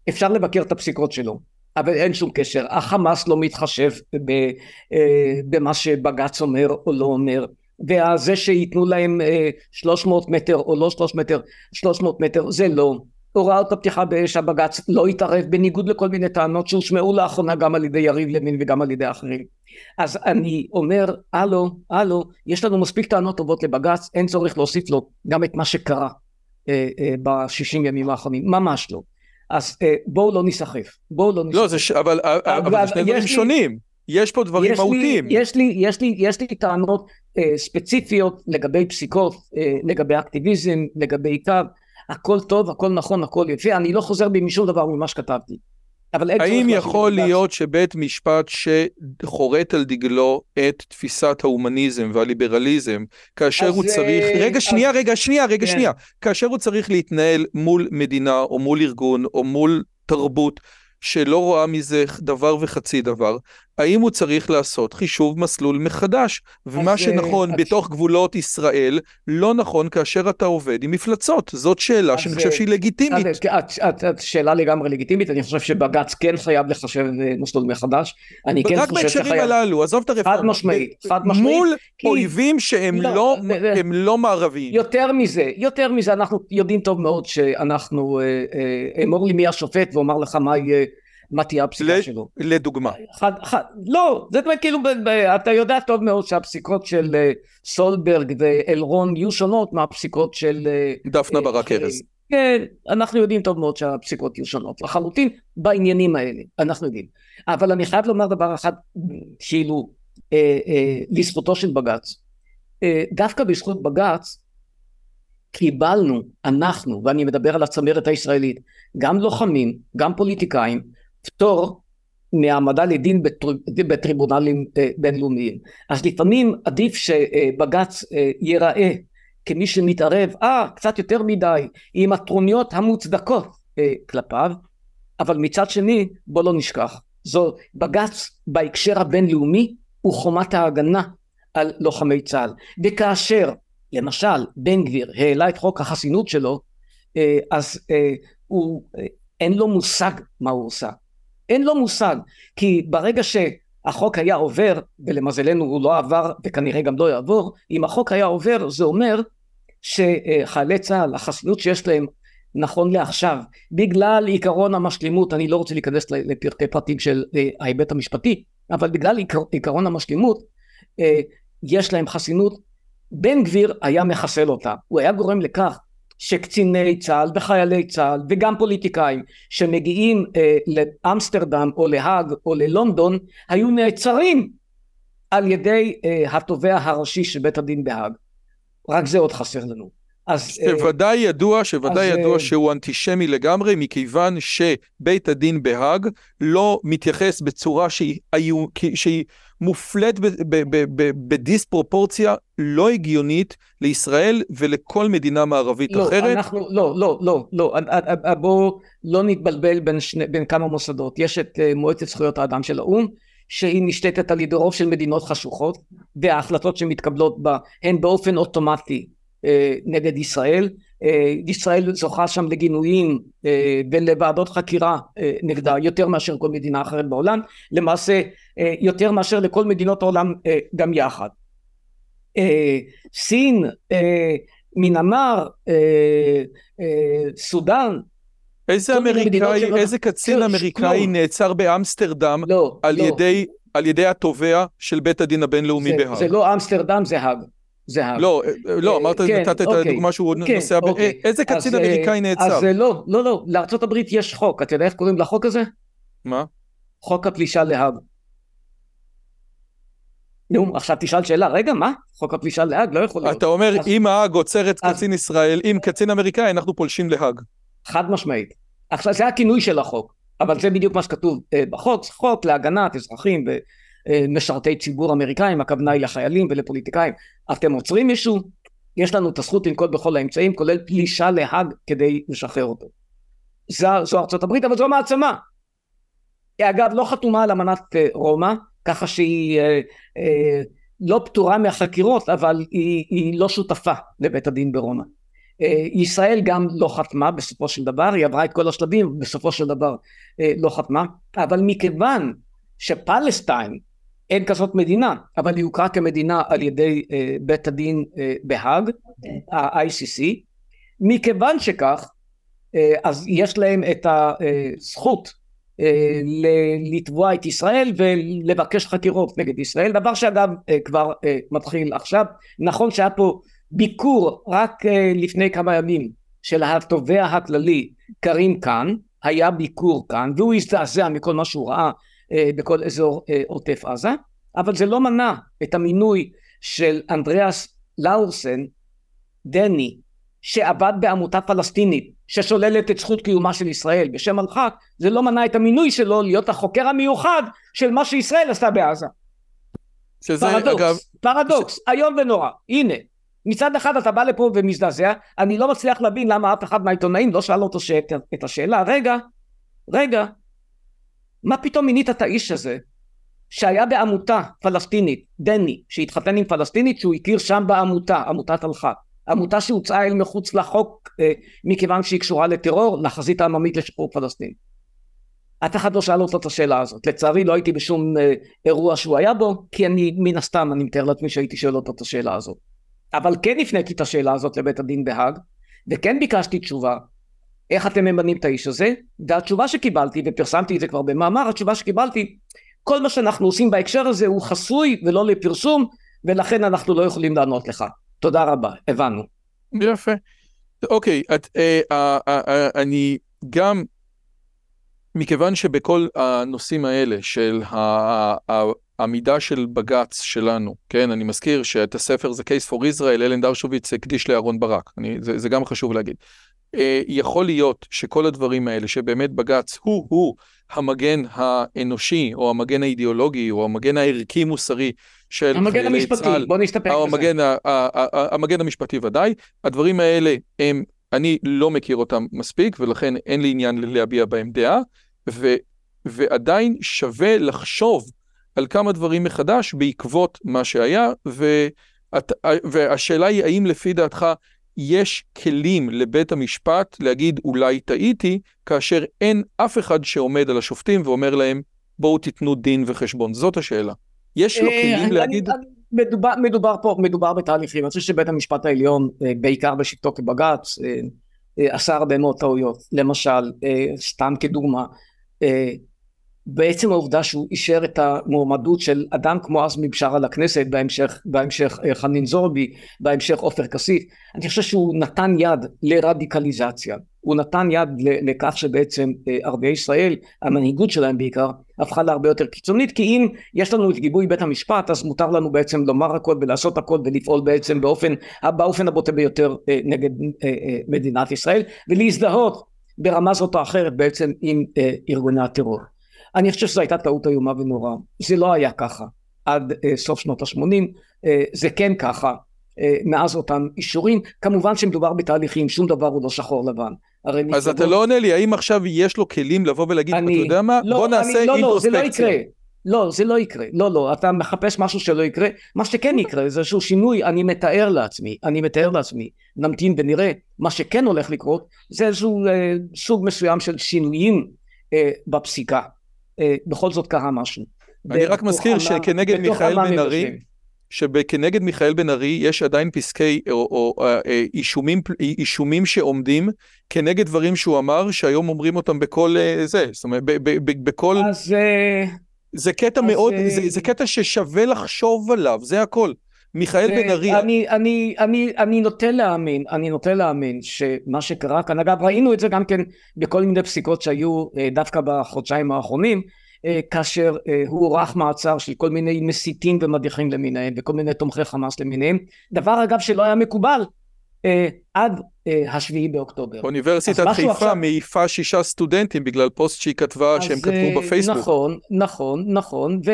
אפשר לבקר את הפסיקות שלו, אבל אין שום קשר, החמאס לא מתחשב אה, במה שבג"ץ אומר או לא אומר, וזה שייתנו להם 300 מטר או לא 300 מטר, 300 מטר זה לא. הוראות הפתיחה באש הבג"ץ לא התערב בניגוד לכל מיני טענות שהושמעו לאחרונה גם על ידי יריב לוין וגם על ידי אחרים. אז אני אומר הלו הלו יש לנו מספיק טענות טובות לבג"ץ אין צורך להוסיף לו גם את מה שקרה אה, אה, בשישים ימים האחרונים. ממש לא אז אה, בואו לא ניסחף. בואו לא ניסחף לא זה ש... אבל, אבל, אבל זה שני דברים לי, שונים. יש פה דברים יש מהותיים. לי, יש לי יש לי יש לי טענות אה, ספציפיות לגבי פסיקות אה, לגבי אקטיביזם לגבי קו הכל טוב, הכל נכון, הכל יפה, אני לא חוזר בי משום דבר ממה שכתבתי. האם יכול להיות שבית משפט שחורט על דגלו את תפיסת ההומניזם והליברליזם, כאשר הוא צריך, אה, רגע שנייה, רגע שנייה, רגע כן. שנייה, כאשר הוא צריך להתנהל מול מדינה או מול ארגון או מול תרבות שלא רואה מזה דבר וחצי דבר, האם הוא צריך לעשות חישוב מסלול מחדש? ומה שנכון את... בתוך גבולות ישראל, לא נכון כאשר אתה עובד עם מפלצות. זאת שאלה שאני חושב שהיא לגיטימית. את, את, את, את שאלה לגמרי לגיטימית, אני חושב שבג"ץ כן חייב לחשב אה, מסלול מחדש. אני כן רק בהקשרים הללו, עזוב את הרפורמה. חד משמעית, חד משמעית. מול כי... אויבים שהם לא, לא, הם לא מערביים. יותר מזה, יותר מזה, אנחנו יודעים טוב מאוד שאנחנו, אמור לי מי השופט ואומר לך מה יהיה. מה תהיה הפסיקה שלו. לדוגמה. חד, חד, לא, זה כאילו, ב, ב, אתה יודע טוב מאוד שהפסיקות של uh, סולברג ואלרון יהיו שונות מהפסיקות של... Uh, דפנה uh, ברק ארז. כן, אנחנו יודעים טוב מאוד שהפסיקות יהיו שונות לחלוטין בעניינים האלה, אנחנו יודעים. אבל אני חייב לומר דבר אחד, כאילו, אה, אה, לזכותו של בג"ץ. אה, דווקא בזכות בג"ץ קיבלנו, אנחנו, ואני מדבר על הצמרת הישראלית, גם לוחמים, גם פוליטיקאים, פטור מהעמדה לדין בטר... בטריבונלים אה, בינלאומיים. אז לפעמים עדיף שבג"ץ אה, ייראה כמי שמתערב, אה, קצת יותר מדי, עם הטרוניות המוצדקות אה, כלפיו, אבל מצד שני, בוא לא נשכח, זו בג"ץ בהקשר הבינלאומי הוא חומת ההגנה על לוחמי צה"ל. וכאשר למשל בן גביר העלה את חוק החסינות שלו, אז הוא אין לו מושג מה הוא עושה. אין לו מושג, כי ברגע שהחוק היה עובר, ולמזלנו הוא לא עבר וכנראה גם לא יעבור, אם החוק היה עובר זה אומר שחיילי צה"ל, החסינות שיש להם נכון לעכשיו, בגלל עיקרון המשלימות, אני לא רוצה להיכנס לפרטי פרטים של אה, ההיבט המשפטי, אבל בגלל עיקרון המשלימות, אה, יש להם חסינות, בן גביר היה מחסל אותה, הוא היה גורם לכך שקציני צה"ל וחיילי צה"ל וגם פוליטיקאים שמגיעים אה, לאמסטרדם או להאג או ללונדון היו נעצרים על ידי אה, התובע הראשי של בית הדין בהאג. רק זה עוד חסר לנו אז... שוודאי ידוע, שוודאי אז, ידוע שהוא אנטישמי לגמרי, מכיוון שבית הדין בהאג לא מתייחס בצורה שהיא, שהיא מופלית בדיספרופורציה לא הגיונית לישראל ולכל מדינה מערבית לא, אחרת. אנחנו, לא, לא, לא, לא, בואו לא נתבלבל בין, שני, בין כמה מוסדות. יש את מועצת זכויות האדם של האו"ם, שהיא נשתתת על ידי רוב של מדינות חשוכות, וההחלטות שמתקבלות בה הן באופן אוטומטי אה, נגד ישראל. אה, ישראל זוכה שם לגינויים אה, ולוועדות חקירה נגדה יותר מאשר כל מדינה אחרת בעולם, למעשה יותר מאשר לכל מדינות העולם גם יחד. סין, מנמר, סודאן, איזה אמריקאי, איזה קצין אמריקאי נעצר באמסטרדם לא, על, לא. ידי, על ידי התובע של בית הדין הבינלאומי בהאג? זה לא אמסטרדם, זה האג. זהב. לא, לא, אמרת, כן, נתת אוקיי, את הדוגמה שהוא כן, נוסע, אוקיי. איזה קצין אז, אמריקאי נעצר? אז לא, לא, לא, לארה"ב יש חוק, אתה יודע איך קוראים לחוק הזה? מה? חוק הפלישה להאג. נו, עכשיו תשאל שאלה, רגע, מה? חוק הפלישה להאג לא יכול להיות. אתה אומר, אז, אם האג עוצר את קצין ישראל, אם קצין אמריקאי, אנחנו פולשים להאג. חד משמעית. עכשיו, זה הכינוי של החוק, אבל זה בדיוק מה שכתוב אה, בחוק, חוק להגנת אזרחים ומשרתי ציבור אמריקאים, הכוונה היא לחיילים ולפוליטיקאים. אתם עוצרים מישהו, יש לנו את הזכות לנקוט בכל האמצעים, כולל פלישה להאג כדי לשחרר אותו. זו, זו ארצות הברית, אבל זו מעצמה. אגב, לא חתומה על אמנת אה, רומא, ככה שהיא אה, אה, לא פטורה מהחקירות, אבל היא, היא לא שותפה לבית הדין ברומא. אה, ישראל גם לא חתמה בסופו של דבר, היא עברה את כל השלבים, בסופו של דבר אה, לא חתמה, אבל מכיוון שפלסטיין אין כזאת מדינה, אבל היא הוכרה כמדינה על ידי אה, בית הדין בהאג, ה-ICC, מכיוון שכך, אז יש להם את הזכות לתבוע את ישראל ולבקש חקירות נגד ישראל, דבר שאגב כבר מתחיל עכשיו, נכון שהיה פה ביקור רק אה, לפני כמה ימים של התובע הכללי קרים כאן, היה ביקור כאן והוא הזדעזע מכל מה שהוא ראה. אה, בכל אזור אה, עוטף עזה, אבל זה לא מנע את המינוי של אנדריאס לאורסן, דני, שעבד בעמותה פלסטינית ששוללת את זכות קיומה של ישראל. בשם מלחק, זה לא מנע את המינוי שלו להיות החוקר המיוחד של מה שישראל עשתה בעזה. שזה פרדוקס, אגב... פרדוקס, ש... איום ונורא, הנה מצד אחד אתה בא לפה ומזדעזע, אני לא מצליח להבין למה אף אחד מהעיתונאים לא שאל אותו ש... את השאלה, רגע, רגע, מה פתאום מינית את האיש הזה, שהיה בעמותה פלסטינית, דני, שהתחתן עם פלסטינית שהוא הכיר שם בעמותה, עמותת אלחק, עמותה שהוצאה אל מחוץ לחוק אה, מכיוון שהיא קשורה לטרור, לחזית העממית לשחרור פלסטין. אף אחד לא שאל אותו את השאלה הזאת. לצערי לא הייתי בשום אה, אירוע שהוא היה בו, כי אני מן הסתם, אני מתאר לעצמי שהייתי שואל אותו את השאלה הזאת. אבל כן הפניתי את השאלה הזאת לבית הדין בהאג, וכן ביקשתי תשובה, איך אתם ממנים את האיש הזה, והתשובה שקיבלתי, ופרסמתי את זה כבר במאמר, התשובה שקיבלתי, כל מה שאנחנו עושים בהקשר הזה הוא חסוי ולא לפרסום, ולכן אנחנו לא יכולים לענות לך. תודה רבה, הבנו. יפה. אוקיי, את, אה, אה, אה, אה, אני גם, מכיוון שבכל הנושאים האלה של העמידה של בג"ץ שלנו, כן, אני מזכיר שאת הספר זה Case for Israel, אלן דרשוביץ הקדיש לאהרון ברק, אני, זה, זה גם חשוב להגיד. אה, יכול להיות שכל הדברים האלה, שבאמת בג"ץ הוא-הוא המגן האנושי, או המגן האידיאולוגי, או המגן הערכי-מוסרי של המגן המשפטי, צה"ל, בוא נסתפק בזה. המגן, המגן המשפטי ודאי, הדברים האלה הם, אני לא מכיר אותם מספיק, ולכן אין לי עניין להביע בהם דעה, ו, ועדיין שווה לחשוב על כמה דברים מחדש בעקבות מה שהיה, ואת, והשאלה היא האם לפי דעתך יש כלים לבית המשפט להגיד אולי טעיתי, כאשר אין אף אחד שעומד על השופטים ואומר להם בואו תיתנו דין וחשבון. זאת השאלה. יש לו אה, כלים להגיד... מדובר, מדובר פה, מדובר בתהליכים. אני חושב שבית המשפט העליון, אה, בעיקר בשבתו כבג"ץ, אה, עשה הרבה מאוד טעויות. למשל, סתם כדוגמה, בעצם העובדה שהוא אישר את המועמדות של אדם כמו עזמי בשארה לכנסת, בהמשך, בהמשך אה, חנין זורבי, בהמשך עופר כסיף, אני חושב שהוא נתן יד לרדיקליזציה, הוא נתן יד לכך שבעצם אה, ערביי ישראל, המנהיגות שלהם בעיקר, הפכה להרבה יותר קיצונית, כי אם יש לנו את גיבוי בית המשפט, אז מותר לנו בעצם לומר הכל ולעשות הכל ולפעול בעצם באופן, באופן הבוטה ביותר אה, נגד מדינת ישראל, ולהזדהות ברמה זאת או אחרת בעצם עם ארגוני הטרור. אני חושב שזו הייתה טעות איומה ונוראה. זה לא היה ככה עד uh, סוף שנות ה-80, uh, זה כן ככה uh, מאז אותם אישורים. כמובן שמדובר בתהליכים, שום דבר הוא לא שחור לבן. אז מפלגות... אתה לא עונה לי, האם עכשיו יש לו כלים לבוא ולהגיד, אני... אתה יודע מה, לא, בוא נעשה אני, לא, אינטרוספקציה. לא, זה לא יקרה. לא, זה לא יקרה. לא, לא, אתה מחפש משהו שלא יקרה. מה שכן יקרה זה איזשהו שינוי, אני מתאר לעצמי, אני מתאר לעצמי. נמתין ונראה. מה שכן הולך לקרות, זה איזשהו אה, סוג מסוים של שינויים אה, בפסיקה. אה, בכל זאת קרה משהו. אני רק מזכיר שכנגד מיכאל בן ארי, שכנגד מיכאל בן ארי יש עדיין פסקי או, או אה, אה, אישומים, אישומים שעומדים כנגד דברים שהוא אמר, שהיום אומרים אותם בכל זה, זאת אומרת, בכל... אז... זה קטע אז, מאוד, זה, זה קטע ששווה לחשוב עליו, זה הכל. מיכאל בן ארי. אני, אני, אני, אני נוטה להאמין, אני נוטה להאמין שמה שקרה כאן, אגב ראינו את זה גם כן בכל מיני פסיקות שהיו אה, דווקא בחודשיים האחרונים, אה, כאשר אה, הוא עורך מעצר של כל מיני מסיתים ומדיחים למיניהם וכל מיני תומכי חמאס למיניהם, דבר אגב שלא היה מקובל עד השביעי באוקטובר. אוניברסיטת חיפה עכשיו... מעיפה שישה סטודנטים בגלל פוסט שהיא כתבה שהם כתבו בפייסבוק. נכון, נכון, נכון, ו...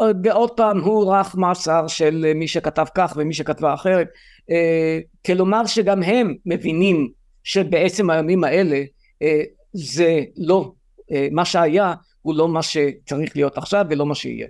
ו... ועוד פעם הוא רך מאסר של מי שכתב כך ומי שכתבה אחרת אה, כלומר שגם הם מבינים שבעצם הימים האלה אה, זה לא אה, מה שהיה הוא לא מה שצריך להיות עכשיו ולא מה שיהיה.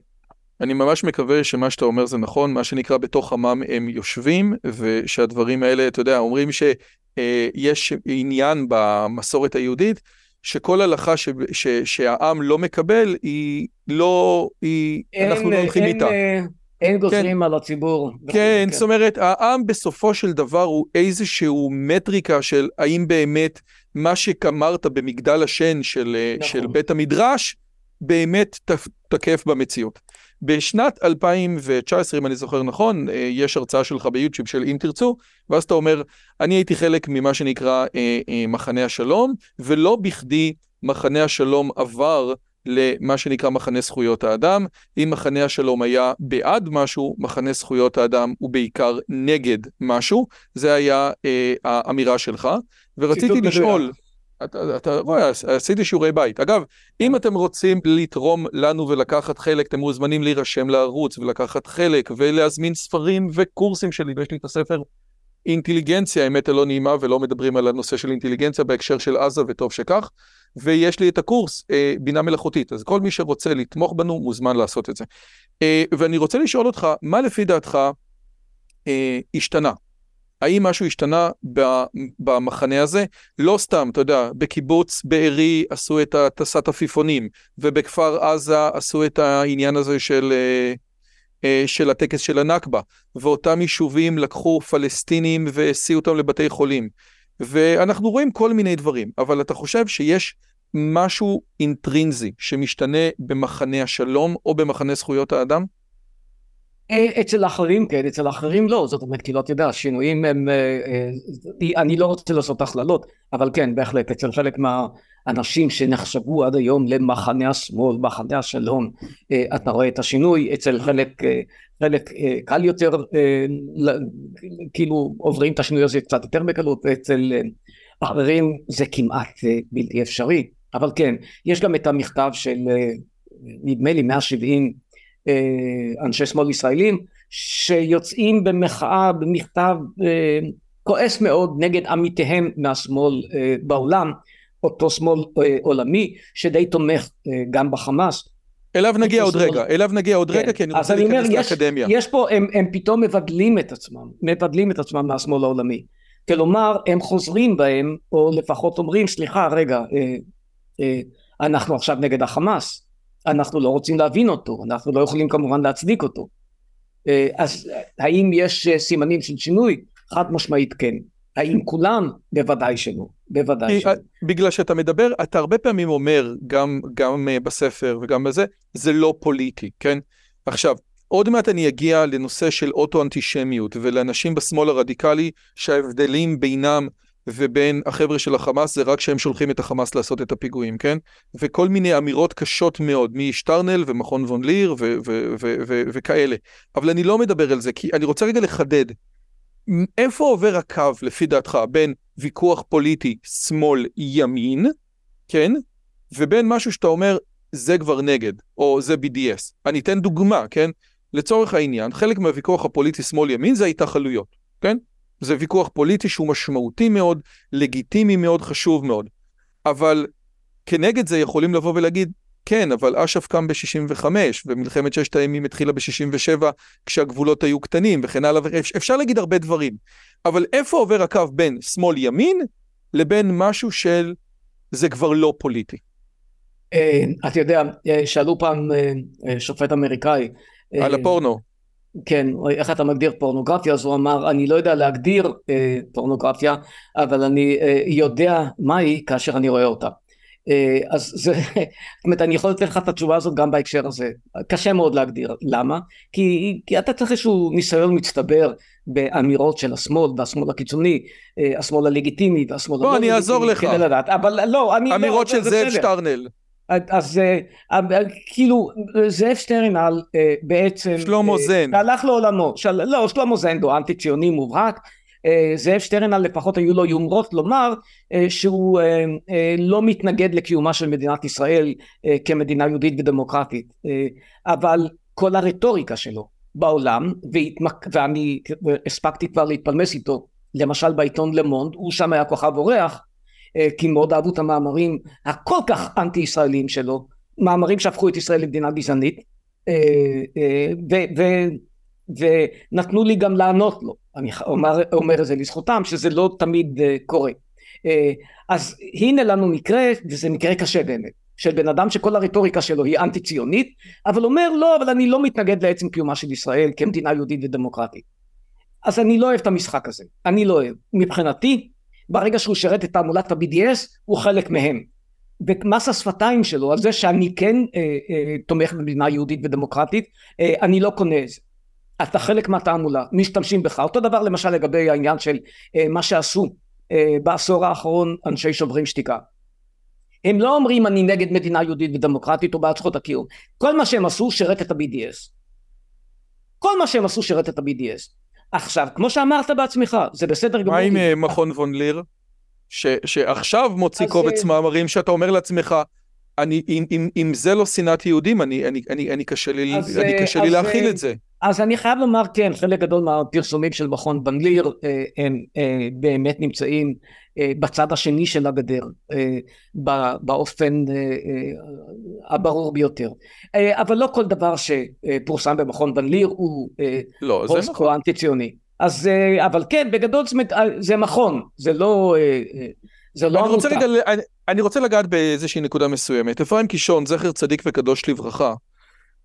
אני ממש מקווה שמה שאתה אומר זה נכון, מה שנקרא בתוך עמם הם יושבים, ושהדברים האלה, אתה יודע, אומרים שיש עניין במסורת היהודית, שכל הלכה ש, ש, שהעם לא מקבל, היא לא, היא, אין, אנחנו לא הולכים איתה. אין גוזרים כן, על הציבור. כן, זאת אומרת, העם בסופו של דבר הוא איזשהו מטריקה של האם באמת מה שאמרת במגדל השן של, נכון. של בית המדרש, באמת תקף במציאות. בשנת 2019, אם אני זוכר נכון, אה, יש הרצאה שלך ביוטיוב של אם תרצו, ואז אתה אומר, אני הייתי חלק ממה שנקרא אה, אה, מחנה השלום, ולא בכדי מחנה השלום עבר למה שנקרא מחנה זכויות האדם. אם מחנה השלום היה בעד משהו, מחנה זכויות האדם הוא בעיקר נגד משהו. זה היה אה, האמירה שלך. ורציתי לשאול... מדויק. אתה, אתה רואה, עשיתי שיעורי בית. אגב, אם אתם רוצים לתרום לנו ולקחת חלק, אתם מוזמנים להירשם לערוץ ולקחת חלק ולהזמין ספרים וקורסים שלי, ויש לי את הספר אינטליגנציה, האמת הלא נעימה, ולא מדברים על הנושא של אינטליגנציה בהקשר של עזה, וטוב שכך. ויש לי את הקורס אה, בינה מלאכותית, אז כל מי שרוצה לתמוך בנו מוזמן לעשות את זה. אה, ואני רוצה לשאול אותך, מה לפי דעתך אה, השתנה האם משהו השתנה במחנה הזה? לא סתם, אתה יודע, בקיבוץ בארי עשו את הטסת עפיפונים, ובכפר עזה עשו את העניין הזה של, אה, אה, של הטקס של הנכבה, ואותם יישובים לקחו פלסטינים והסיעו אותם לבתי חולים. ואנחנו רואים כל מיני דברים, אבל אתה חושב שיש משהו אינטרינזי שמשתנה במחנה השלום או במחנה זכויות האדם? אה, אצל אחרים כן, אצל אחרים לא, זאת אומרת, כי לא תדע, שינויים הם, אה, אה, אני לא רוצה לעשות הכללות, אבל כן, בהחלט, אצל חלק מהאנשים שנחשבו עד היום למחנה השמאל, מחנה השלום, אתה רואה את השינוי, אצל חלק, חלק קל יותר, כאילו עוברים את השינוי הזה קצת יותר בקלות, אצל אחרים זה כמעט בלתי אפשרי, אבל כן, יש גם את המכתב של נדמה לי 170 אה, אנשי שמאל ישראלים שיוצאים במחאה במכתב אה, כועס מאוד נגד עמיתיהם מהשמאל אה, בעולם אותו שמאל עולמי שדי תומך גם בחמאס אליו נגיע עוד רגע, אליו נגיע עוד רגע, כן. כי אני רוצה להיכנס לאקדמיה. יש פה, הם, פתאום מבדלים את עצמם, מבדלים את עצמם מהשמאל העולמי. כלומר, הם חוזרים בהם, או לפחות אומרים, סליחה, רגע, אה, אה, אנחנו עכשיו נגד החמאס, אנחנו לא רוצים להבין אותו, אנחנו לא יכולים כמובן להצדיק אותו. אה, אז האם יש אה, סימנים של שינוי? חד משמעית כן. האם כולם? בוודאי שלא, בוודאי שלא. בגלל שאתה מדבר, אתה הרבה פעמים אומר, גם, גם בספר וגם בזה, זה לא פוליטי, כן? עכשיו, עוד מעט אני אגיע לנושא של אוטו-אנטישמיות ולאנשים בשמאל הרדיקלי שההבדלים בינם ובין החבר'ה של החמאס זה רק שהם שולחים את החמאס לעשות את הפיגועים, כן? וכל מיני אמירות קשות מאוד משטרנל ומכון וון ליר וכאלה. אבל אני לא מדבר על זה, כי אני רוצה רגע לחדד. איפה עובר הקו, לפי דעתך, בין ויכוח פוליטי שמאל-ימין, כן? ובין משהו שאתה אומר, זה כבר נגד, או זה BDS. אני אתן דוגמה, כן? לצורך העניין, חלק מהוויכוח הפוליטי שמאל-ימין זה ההתנחלויות, כן? זה ויכוח פוליטי שהוא משמעותי מאוד, לגיטימי מאוד, חשוב מאוד. אבל כנגד זה יכולים לבוא ולהגיד, כן, אבל אש"ף קם ב-65, ומלחמת ששת הימים התחילה ב-67 כשהגבולות היו קטנים וכן הלאה, אפשר להגיד הרבה דברים. אבל איפה עובר הקו בין שמאל-ימין לבין משהו של זה כבר לא פוליטי? אה, אתה יודע, אה, שאלו פעם אה, שופט אמריקאי. על הפורנו. כן, איך אתה מגדיר פורנוגרפיה? אז הוא אמר, אני לא יודע להגדיר אה, פורנוגרפיה, אבל אני אה, יודע מהי כאשר אני רואה אותה. אה, אז זה, [laughs] זאת אומרת, אני יכול לתת לך את התשובה הזאת גם בהקשר הזה. קשה מאוד להגדיר. למה? כי, כי אתה צריך איזשהו ניסיון מצטבר באמירות של השמאל והשמאל הקיצוני, אה, השמאל הלגיטימי והשמאל הלא לגיטימי. בוא, אני אעזור לך. לדעת. אבל לא, אני... לא- אמירות לא, של זאב שטרנל. אז אה, כאילו זאב שטרנל אה, בעצם שלמה אה, זן. הלך לעולמו של, לא שלמה זן הוא אנטי ציוני מובהק זאב שטרנל לפחות היו לו יומרות לומר שהוא לא מתנגד לקיומה של מדינת ישראל כמדינה יהודית ודמוקרטית אבל כל הרטוריקה שלו בעולם והתמק... ואני הספקתי כבר להתפלמס איתו למשל בעיתון למונד הוא שם היה כוכב אורח כי מאוד אהבו את המאמרים הכל כך אנטי ישראליים שלו, מאמרים שהפכו את ישראל למדינה גזענית אה, אה, ונתנו לי גם לענות לו, אני אומר, אומר את זה לזכותם שזה לא תמיד קורה. אז הנה לנו מקרה, וזה מקרה קשה באמת, של בן אדם שכל הרטוריקה שלו היא אנטי ציונית, אבל אומר לא, אבל אני לא מתנגד לעצם קיומה של ישראל כמדינה יהודית ודמוקרטית. אז אני לא אוהב את המשחק הזה, אני לא אוהב. מבחינתי ברגע שהוא שירת את תעמולת ה-BDS הוא חלק מהם. ומס השפתיים שלו על זה שאני כן אה, אה, תומך במדינה יהודית ודמוקרטית אה, אני לא קונה את זה. אתה חלק מהתעמולה משתמשים בך. אותו דבר למשל לגבי העניין של אה, מה שעשו אה, בעשור האחרון אנשי שוברים שתיקה. הם לא אומרים אני נגד מדינה יהודית ודמוקרטית או בעד זכות הקיום. כל מה שהם עשו שירת את ה-BDS כל מה שהם עשו שירת את ה-BDS עכשיו, כמו שאמרת בעצמך, זה בסדר גמור. מה עם אה, מכון וון ליר? ש, שעכשיו מוציא קובץ אה, מאמרים שאתה אומר לעצמך, אני, אם, אם, אם זה לא שנאת יהודים, אני, אני, אני, אני קשה לי, אז, אני קשה לי להכיל את זה. אז אני חייב לומר, כן, חלק גדול מהפרסומים של מכון ון ליר אה, הם באמת נמצאים בצד השני של הגדר, באופן הברור ביותר. אבל לא כל דבר שפורסם במכון ון ליר הוא לא, פוסט-קו נכון. אנטי ציוני. אז, אבל כן, בגדול זה מכון, זה לא... זה לא עמותה. אני, אני רוצה לגעת באיזושהי נקודה מסוימת. אפרים קישון, זכר צדיק וקדוש לברכה,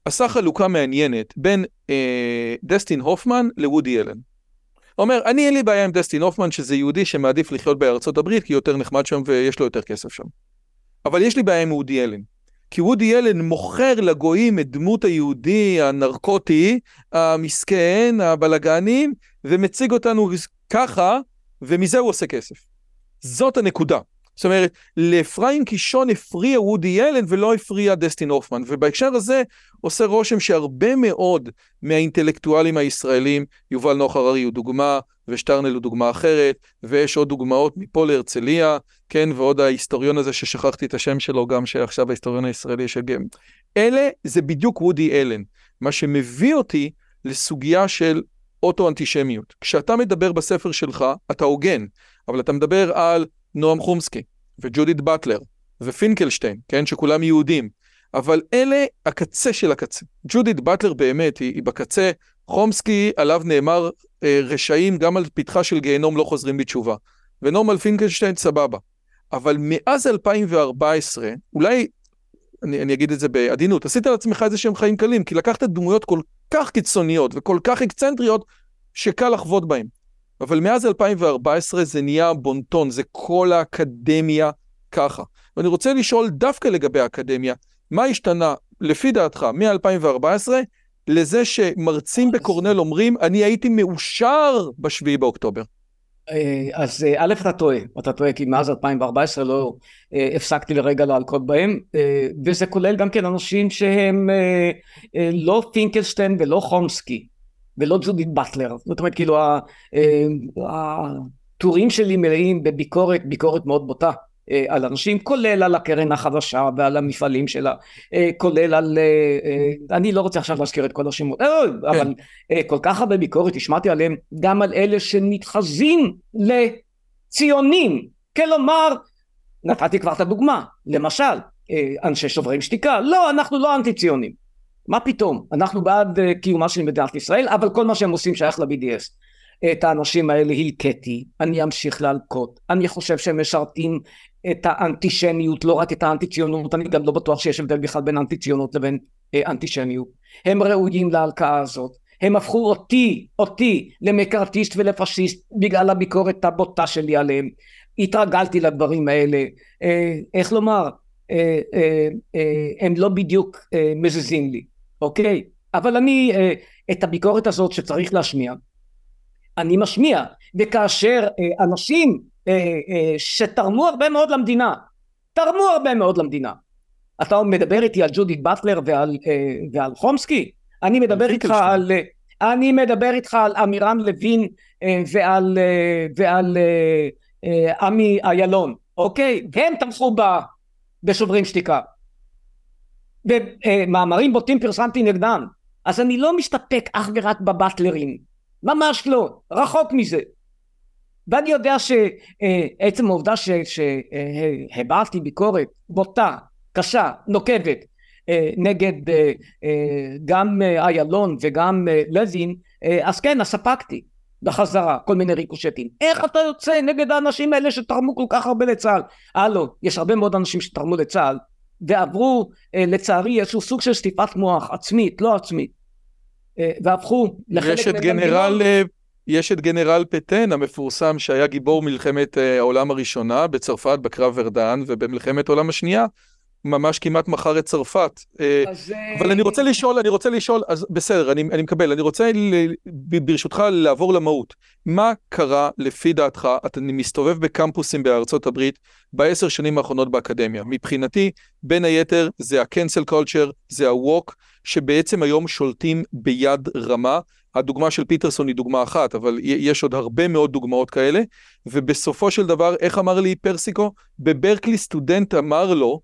עשה חלוקה מעניינת בין אה, דסטין הופמן לוודי אלן. אומר, אני אין לי בעיה עם דסטין הופמן שזה יהודי שמעדיף לחיות בארצות הברית כי יותר נחמד שם ויש לו יותר כסף שם. אבל יש לי בעיה עם וודי אלן. כי וודי אלן מוכר לגויים את דמות היהודי הנרקוטי, המסכן, הבלגני, ומציג אותנו ככה, ומזה הוא עושה כסף. זאת הנקודה. זאת אומרת, לאפרים קישון הפריע וודי אלן ולא הפריע דסטין הופמן, ובהקשר הזה עושה רושם שהרבה מאוד מהאינטלקטואלים הישראלים, יובל נוח הררי הוא דוגמה, ושטרנל הוא דוגמה אחרת, ויש עוד דוגמאות מפה להרצליה, כן, ועוד ההיסטוריון הזה ששכחתי את השם שלו, גם שעכשיו ההיסטוריון הישראלי של גם. אלה זה בדיוק וודי אלן, מה שמביא אותי לסוגיה של אוטו-אנטישמיות. כשאתה מדבר בספר שלך, אתה הוגן, אבל אתה מדבר על נועם חומסקי, וג'ודית באטלר, ופינקלשטיין, כן, שכולם יהודים, אבל אלה הקצה של הקצה. ג'ודית באטלר באמת היא, היא בקצה, חומסקי עליו נאמר אה, רשעים גם על פתחה של גיהנום לא חוזרים בתשובה, ונורמל פינקלשטיין סבבה. אבל מאז 2014, אולי, אני, אני אגיד את זה בעדינות, עשית לעצמך איזה שהם חיים קלים, כי לקחת דמויות כל כך קיצוניות וכל כך אקצנטריות, שקל לחוות בהם. אבל מאז 2014 זה נהיה בונטון, זה כל האקדמיה ככה. ואני רוצה לשאול דווקא לגבי האקדמיה, מה השתנה לפי דעתך מ-2014 לזה שמרצים בקורנל אומרים, אני הייתי מאושר בשביעי באוקטובר? אה, אז אה, א' אתה טועה, אתה טועה כי מאז 2014 לא אה, הפסקתי לרגע להלקות בהם וזה כולל גם כן אנשים שהם לא פינקלשטיין ולא חומסקי ולא ג'ודית באטלר. זאת אומרת כאילו הטורים שלי מלאים בביקורת, ביקורת מאוד בוטה אה, על אנשים, כולל על הקרן החדשה ועל המפעלים שלה, אה, כולל על, אה, אני לא רוצה עכשיו להזכיר את כל השמות, כן. אבל כל כך הרבה ביקורת השמעתי עליהם, גם על אלה שמתחזים לציונים, כלומר, נתתי כבר את הדוגמה, למשל, אנשי שוברים שתיקה, לא, אנחנו לא אנטי ציונים, מה פתאום, אנחנו בעד קיומה של מדינת ישראל, אבל כל מה שהם עושים שייך ל-BDS. את האנשים האלה הלקטי, אני אמשיך להלקות, אני חושב שהם משרתים את האנטישמיות, לא רק את האנטי ציונות, אני גם לא בטוח שיש הבדל בכלל בין אנטי ציונות לבין אה, אנטישמיות. הם ראויים להלקאה הזאת. הם הפכו אותי, אותי, למקארתיסט ולפשיסט בגלל הביקורת הבוטה שלי עליהם. התרגלתי לדברים האלה. אה, איך לומר, אה, אה, אה, הם לא בדיוק אה, מזיזים לי, אוקיי? אבל אני, אה, את הביקורת הזאת שצריך להשמיע, אני משמיע. וכאשר אה, אנשים אה, אה, שתרמו הרבה מאוד למדינה, תרמו הרבה מאוד למדינה. אתה מדבר איתי על ג'ודית באטלר ועל, אה, ועל חומסקי? אני מדבר איתך על... אני מדבר איתך על עמירם לוין ועל, ועל עמי איילון, אוקיי? הם תמכו ב, בשוברים שתיקה. ומאמרים בוטים פרסמתי נגדם. אז אני לא מסתפק אך ורק בבטלרים. ממש לא. רחוק מזה. ואני יודע שעצם העובדה שהבעתי ביקורת בוטה, קשה, נוקבת אה, נגד אה, אה, גם איילון וגם לוין, אז כן, אז ספגתי בחזרה כל מיני ריקושטים. איך אתה יוצא נגד האנשים האלה שתרמו כל כך הרבה לצה"ל? הלו, יש הרבה מאוד אנשים שתרמו לצה"ל ועברו לצערי איזשהו סוג של סטיפת מוח עצמית, לא עצמית, והפכו לחלק... יש את גנרל יש את גנרל פטן המפורסם שהיה גיבור מלחמת אה, העולם הראשונה בצרפת בקרב ורדן ובמלחמת העולם השנייה ממש כמעט מכר את צרפת. אה, אז... אבל אני רוצה לשאול, אני רוצה לשאול, אז בסדר, אני, אני מקבל, אני רוצה ל, ברשותך לעבור למהות. מה קרה לפי דעתך, אני מסתובב בקמפוסים בארצות הברית בעשר שנים האחרונות באקדמיה. מבחינתי, בין היתר זה ה-cancel culture, זה ה-walk, שבעצם היום שולטים ביד רמה. הדוגמה של פיטרסון היא דוגמה אחת, אבל יש עוד הרבה מאוד דוגמאות כאלה, ובסופו של דבר, איך אמר לי פרסיקו? בברקלי סטודנט אמר לו,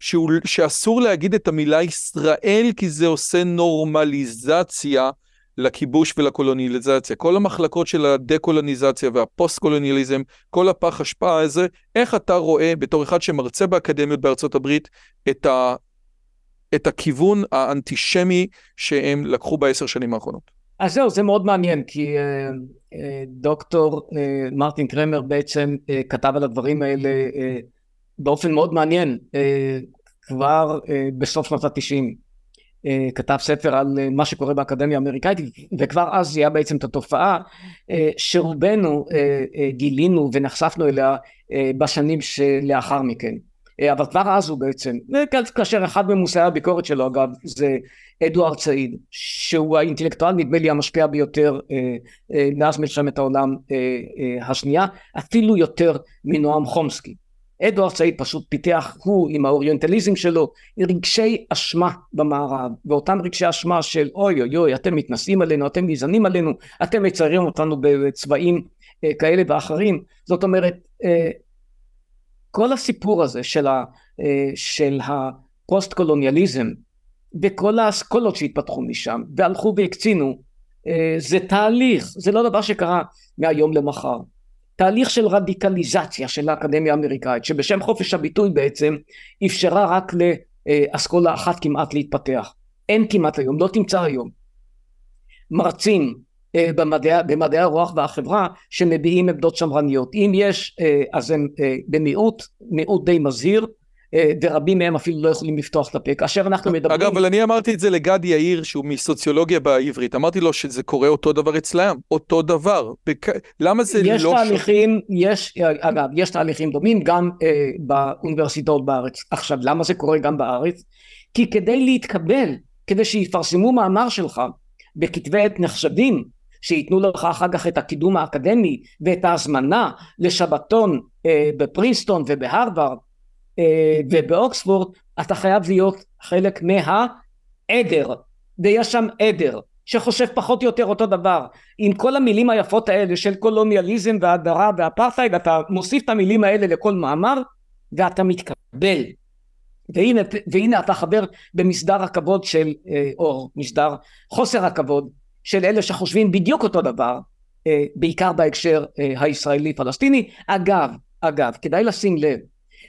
שהוא, שאסור להגיד את המילה ישראל כי זה עושה נורמליזציה לכיבוש ולקולוניאליזציה. כל המחלקות של הדה-קולוניזציה והפוסט-קולוניאליזם, כל הפח אשפה הזה, איך אתה רואה בתור אחד שמרצה באקדמיות בארצות הברית את, ה, את הכיוון האנטישמי שהם לקחו בעשר שנים האחרונות? אז זהו, זה מאוד מעניין, כי uh, uh, דוקטור uh, מרטין קרמר בעצם uh, כתב על הדברים האלה uh, באופן מאוד מעניין, uh, כבר uh, בסוף שנות התשעים. Uh, כתב ספר על מה שקורה באקדמיה האמריקאית, וכבר אז זיהה בעצם את התופעה שרובנו גילינו ונחשפנו אליה בשנים שלאחר מכן. אה, אבל כבר אז הוא בעצם, כאשר אחד ממושאי הביקורת שלו אגב זה אדוארד סעיד שהוא האינטלקטואל נדמה לי המשפיע ביותר אה, אה, מאז מלחמת העולם השנייה אפילו יותר מנועם חומסקי אדוארד סעיד פשוט פיתח הוא עם האוריינטליזם שלו רגשי אשמה במערב ואותם רגשי אשמה של אוי אוי אוי אתם מתנשאים עלינו אתם גזענים עלינו אתם מציירים אותנו בצבעים כאלה ואחרים. זאת אומרת כל הסיפור הזה של, ה, אה, של הפוסט קולוניאליזם וכל האסכולות שהתפתחו משם והלכו והקצינו אה, זה תהליך זה לא דבר שקרה מהיום למחר תהליך של רדיקליזציה של האקדמיה האמריקאית שבשם חופש הביטוי בעצם אפשרה רק לאסכולה אחת כמעט להתפתח אין כמעט היום לא תמצא היום מרצים אה, במדעי, במדעי הרוח והחברה שמביעים עמדות שמרניות. אם יש אה, אז הם אה, במיעוט, מיעוט די מזהיר, ורבים מהם אפילו לא יכולים לפתוח את הפה. כאשר אנחנו מדברים... אגב, אבל אני אמרתי את זה לגדי יאיר, שהוא מסוציולוגיה בעברית. אמרתי לו שזה קורה אותו דבר אצלם, אותו דבר. בק... למה זה יש לא... תהליכים, יש, אגב, יש תהליכים דומים גם אה, באוניברסיטאות בארץ. עכשיו, למה זה קורה גם בארץ? כי כדי להתקבל, כדי שיפרסמו מאמר שלך בכתבי עת נחשבים, שייתנו לך אחר כך את הקידום האקדמי ואת ההזמנה לשבתון אה, בפרינסטון ובהרווארד אה, ובאוקספורד אתה חייב להיות חלק מהעדר. ויש שם עדר שחושב פחות או יותר אותו דבר. עם כל המילים היפות האלה של קולוניאליזם והדרה ואפרטהייד אתה מוסיף את המילים האלה לכל מאמר ואתה מתקבל. והנה, והנה אתה חבר במסדר הכבוד של אה, או מסדר חוסר הכבוד של אלה שחושבים בדיוק אותו דבר אה, בעיקר בהקשר הישראלי פלסטיני אגב אגב כדאי לשים לב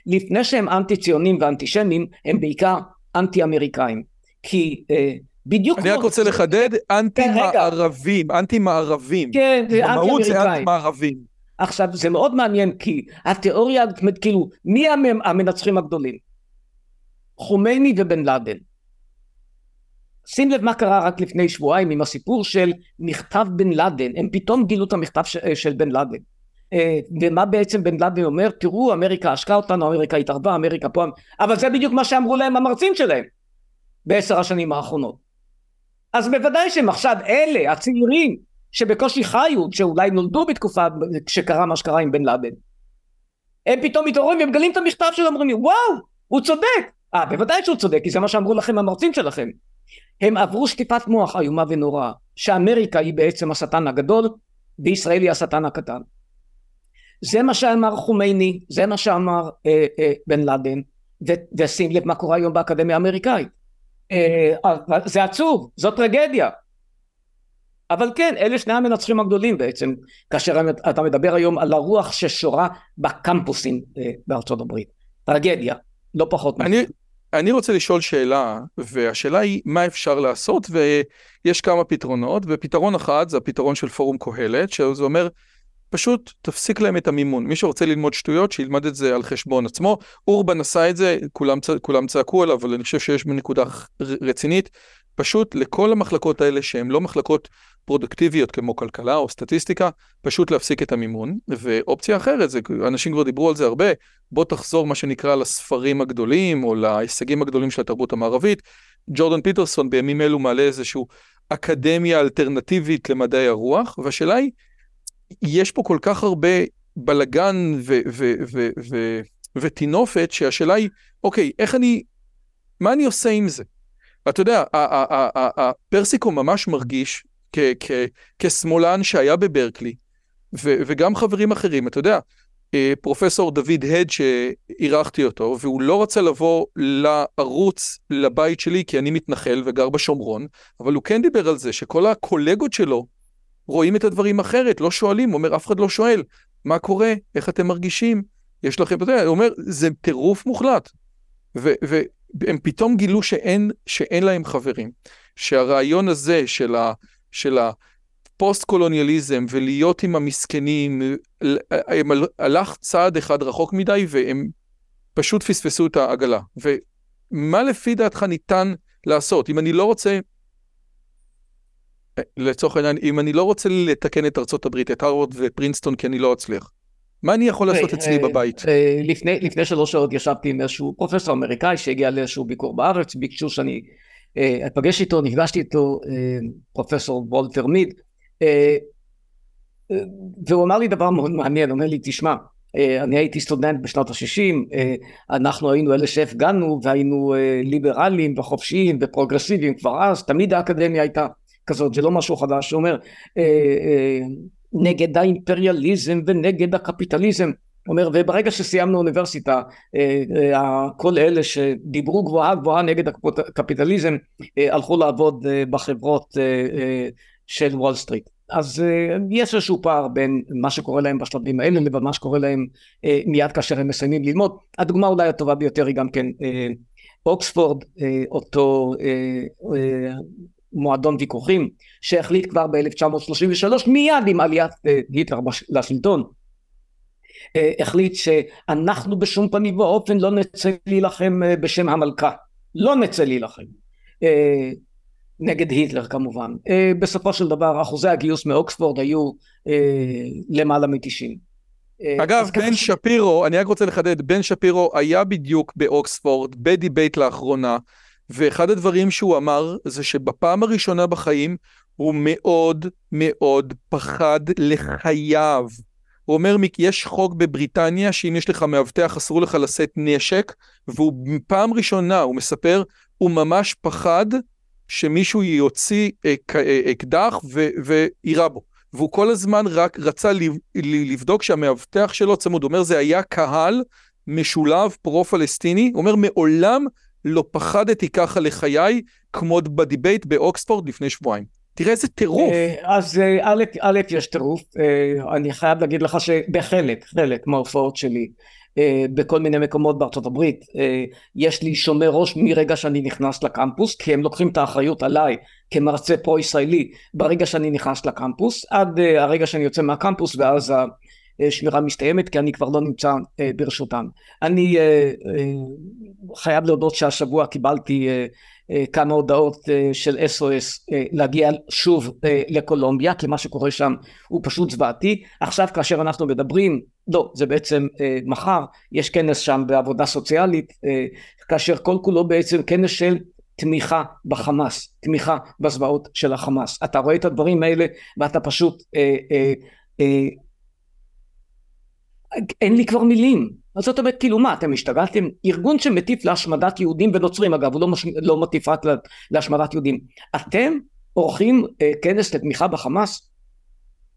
לפני שהם אנטי ציונים ואנטישמים הם בעיקר אנטי אמריקאים כי אה, בדיוק אני רק רוצה לחדד אנטי מערבים אנטי מערבים כן זה אנטי אמריקאים זה אנטי מערבים עכשיו זה מאוד מעניין כי התיאוריה כאילו מי המנצחים הגדולים? חומייני ובן לאדן. שים לב מה קרה רק לפני שבועיים עם הסיפור של מכתב בן לאדן. הם פתאום גילו את המכתב של בן לאדן ומה בעצם בן לאדן אומר? תראו אמריקה עשקה אותנו אמריקה התערבה אמריקה פה אבל זה בדיוק מה שאמרו להם המרצים שלהם בעשר השנים האחרונות. אז בוודאי שהם עכשיו אלה הצעירים שבקושי חיו שאולי נולדו בתקופה שקרה מה שקרה עם בן לאדן הם פתאום מתעוררים ומגלים את המכתב שלו אומרים לי וואו הוא צודק. אה בוודאי שהוא צודק כי זה מה שאמרו לכם המרצים שלכם. הם עברו שטיפת מוח איומה ונוראה שאמריקה היא בעצם השטן הגדול וישראל היא השטן הקטן זה מה שאמר חומייני, זה מה שאמר אה, אה, בן לאדן, ושים לב מה קורה היום באקדמיה האמריקאית. אה, זה עצוב, זו טרגדיה. אבל כן, אלה שני המנצחים הגדולים בעצם, כאשר אתה מדבר היום על הרוח ששורה בקמפוסים אה, בארצות הברית. טרגדיה, לא פחות אני, אני רוצה לשאול שאלה, והשאלה היא מה אפשר לעשות, ויש כמה פתרונות, ופתרון אחד זה הפתרון של פורום קהלת, שזה אומר פשוט תפסיק להם את המימון. מי שרוצה ללמוד שטויות, שילמד את זה על חשבון עצמו. אורבן עשה את זה, כולם, כולם צעקו עליו, אבל אני חושב שיש בנקודה רצינית. פשוט לכל המחלקות האלה שהן לא מחלקות פרודוקטיביות כמו כלכלה או סטטיסטיקה, פשוט להפסיק את המימון. ואופציה אחרת, זה, אנשים כבר דיברו על זה הרבה, בוא תחזור מה שנקרא לספרים הגדולים או להישגים הגדולים של התרבות המערבית. ג'ורדן פיטרסון בימים אלו מעלה איזושהי אקדמיה אלטרנטיבית למדעי הרוח, והשאלה היא, יש פה כל כך הרבה בלגן וטינופת, שהשאלה היא, אוקיי, איך אני, מה אני עושה עם זה? אתה יודע, הפרסיקו ממש מרגיש כשמאלן שהיה בברקלי, וגם חברים אחרים, אתה יודע, אה, פרופסור דוד הד שאירחתי אותו, והוא לא רצה לבוא לערוץ לבית שלי כי אני מתנחל וגר בשומרון, אבל הוא כן דיבר על זה שכל הקולגות שלו רואים את הדברים אחרת, לא שואלים, אומר, אף אחד לא שואל, מה קורה, איך אתם מרגישים, יש לכם, אתה יודע, הוא אומר, זה טירוף מוחלט. והם פתאום גילו שאין, שאין להם חברים. שהרעיון הזה של, ה, של הפוסט-קולוניאליזם ולהיות עם המסכנים, הם הלכו צעד אחד רחוק מדי והם פשוט פספסו את העגלה. ומה לפי דעתך ניתן לעשות? אם אני לא רוצה לצורך העניין, אם אני לא רוצה לתקן את ארצות הברית, את הרווארד ופרינסטון, כי אני לא אצליח, מה אני יכול לעשות אצלי אה, בבית? אה, לפני, שלוש שעות ישבתי עם איזשהו פרופסור אמריקאי שהגיע לאיזשהו ביקור בארץ, ביקשו שאני אה, אפגש איתו, נפגשתי איתו, פרופסור וולטר מיד, והוא אמר לי דבר מאוד מעניין, הוא אומר לי, תשמע, אני הייתי סטודנט בשנות ה-60, אנחנו היינו אלה שהפגנו והיינו ליברליים וחופשיים ופרוגרסיביים כבר אז, תמיד האקדמיה הייתה כזאת, זה לא משהו חדש, הוא אומר אה, אה, נגד האימפריאליזם ונגד הקפיטליזם, אומר וברגע שסיימנו אוניברסיטה אה, אה, כל אלה שדיברו גבוהה גבוהה נגד הקפיטליזם אה, הלכו לעבוד אה, בחברות אה, אה, של וול סטריט אז יש איזשהו פער בין מה שקורה להם בשלבים האלה לבין מה שקורה להם מיד כאשר הם מסיימים ללמוד. הדוגמה אולי הטובה ביותר היא גם כן אוקספורד, אותו מועדון ויכוחים שהחליט כבר ב-1933 מיד עם עליית אה, היטלר לשלטון. החליט שאנחנו בשום פנים ואופן לא נצא להילחם בשם המלכה. לא נצא להילחם. נגד היטלר כמובן. בסופו של דבר אחוזי הגיוס מאוקספורד היו למעלה מתשעים. אגב בן שפירו אני רק רוצה לחדד בן שפירו היה בדיוק באוקספורד בדיבייט לאחרונה ואחד הדברים שהוא אמר זה שבפעם הראשונה בחיים הוא מאוד מאוד פחד לחייו. הוא אומר, יש חוק בבריטניה שאם יש לך מאבטח אסור לך לשאת נשק, והוא פעם ראשונה, הוא מספר, הוא ממש פחד שמישהו יוציא אקדח ויירה בו. והוא כל הזמן רק רצה לבדוק שהמאבטח שלו צמוד. הוא אומר, זה היה קהל משולב פרו-פלסטיני. הוא אומר, מעולם לא פחדתי ככה לחיי, כמו ב debate באוקספורד לפני שבועיים. תראה איזה טירוף. אה, אז אה, א', א', יש טירוף, אה, אני חייב להגיד לך שבחלק, חלק מההופעות שלי, בכל מיני מקומות בארצות הברית, יש לי שומר ראש מרגע שאני נכנס לקמפוס, כי הם לוקחים את האחריות עליי כמרצה פרו-ישראלי ברגע שאני נכנס לקמפוס, עד הרגע שאני יוצא מהקמפוס ואז השמירה מסתיימת כי אני כבר לא נמצא ברשותם. אני חייב להודות שהשבוע קיבלתי אה, כמה הודעות אה, של SOS אה, להגיע שוב לקולומביה כי מה שקורה שם הוא פשוט זוועתי עכשיו כאשר אנחנו מדברים לא זה בעצם מחר יש כנס שם בעבודה סוציאלית כאשר כל כולו בעצם כנס של תמיכה בחמאס תמיכה בזוועות של החמאס אתה רואה את הדברים האלה ואתה פשוט אין לי כבר מילים. אז זאת אומרת כאילו מה אתם השתגעתם? ארגון שמטיף להשמדת יהודים ונוצרים אגב הוא לא, מש... לא מטיף רק להשמדת יהודים. אתם עורכים אה, כנס לתמיכה בחמאס?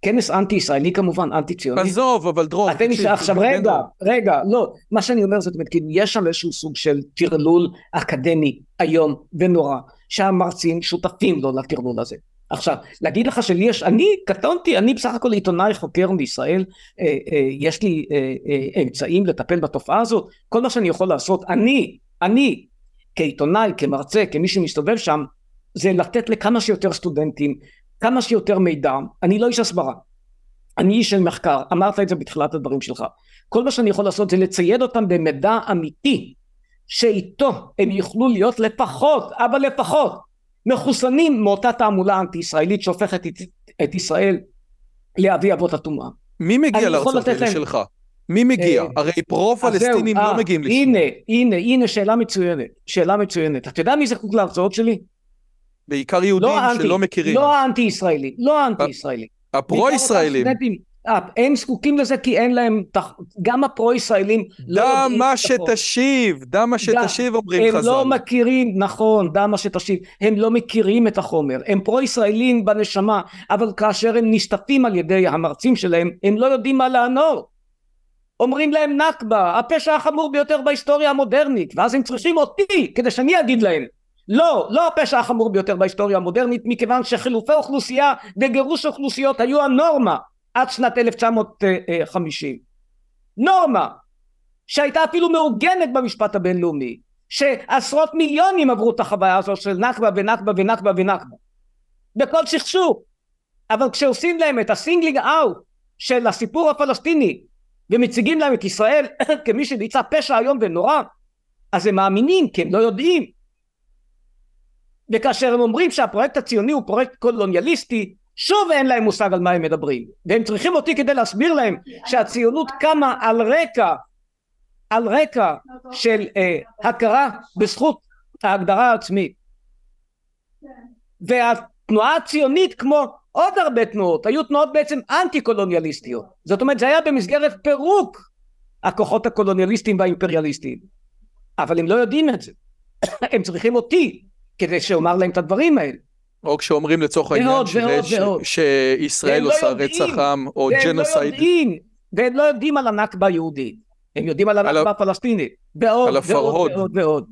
כנס אנטי ישראלי כמובן אנטי ציוני עזוב אבל דרור אתם תקשיב, עכשיו רגע רגע לא מה שאני אומר זאת אומרת כאילו יש שם איזשהו סוג של טרלול אקדמי איום ונורא שהמרצים שותפים לו לטרלול הזה עכשיו להגיד לך שלי יש אני קטונתי אני בסך הכל עיתונאי חוקר מישראל אה, אה, יש לי אה, אה, אמצעים לטפל בתופעה הזאת כל מה שאני יכול לעשות אני אני כעיתונאי כמרצה כמי שמסתובב שם זה לתת לכמה שיותר סטודנטים כמה שיותר מידע אני לא איש הסברה אני איש של מחקר אמרת את זה בתחילת הדברים שלך כל מה שאני יכול לעשות זה לצייד אותם במידע אמיתי שאיתו הם יוכלו להיות לפחות אבל לפחות מחוסנים מאותה תעמולה אנטי ישראלית שהופכת את, את ישראל לאבי אבות הטומאה. מי מגיע לארצות האלה שלך? מי מגיע? אה, הרי פרו-פלסטינים לא אה, מגיעים לשם. הנה, הנה, הנה שאלה מצוינת, שאלה מצוינת. אתה יודע מי זקוק להרצאות שלי? בעיקר יהודים לא שלא מכירים. לא האנטי ישראלי, לא האנטי ישראלי. הפרו-ישראלים. אה, הם זקוקים לזה כי אין להם, גם הפרו-ישראלים לא יודעים... דע מה שתשיב, דע מה שתשיב אומרים חז"ל. הם לא מכירים, נכון, דע מה שתשיב, הם לא מכירים את החומר, הם פרו-ישראלים בנשמה, אבל כאשר הם נשתפים על ידי המרצים שלהם, הם לא יודעים מה לענות. אומרים להם נכבה, הפשע החמור ביותר בהיסטוריה המודרנית, ואז הם צריכים אותי כדי שאני אגיד להם. לא, לא הפשע החמור ביותר בהיסטוריה המודרנית, מכיוון שחילופי אוכלוסייה וגירוש אוכלוסיות היו הנורמה. עד שנת 1950 נורמה שהייתה אפילו מעוגנת במשפט הבינלאומי שעשרות מיליונים עברו את החוויה הזו של נכבה ונכבה ונכבה ונכבה בכל סכסוך. אבל כשעושים להם את ה singling out של הסיפור הפלסטיני ומציגים להם את ישראל [coughs] כמי שביצע פשע איום ונורא אז הם מאמינים כי הם לא יודעים. וכאשר הם אומרים שהפרויקט הציוני הוא פרויקט קולוניאליסטי שוב אין להם מושג על מה הם מדברים. והם צריכים אותי כדי להסביר להם שהציונות קמה על רקע על רקע של אה, הכרה בזכות ההגדרה העצמית. והתנועה הציונית כמו עוד הרבה תנועות היו תנועות בעצם אנטי קולוניאליסטיות זאת אומרת זה היה במסגרת פירוק הכוחות הקולוניאליסטיים והאימפריאליסטיים. אבל הם לא יודעים את זה. [coughs] הם צריכים אותי כדי שאומר להם את הדברים האלה או כשאומרים לצורך העניין שישראל לא עושה רצח עם או ג'נוסייד. והם לא יודעים על הנכבה היהודית, הם יודעים על הנכבה הפלסטינית, ועוד ועוד ועוד ועוד.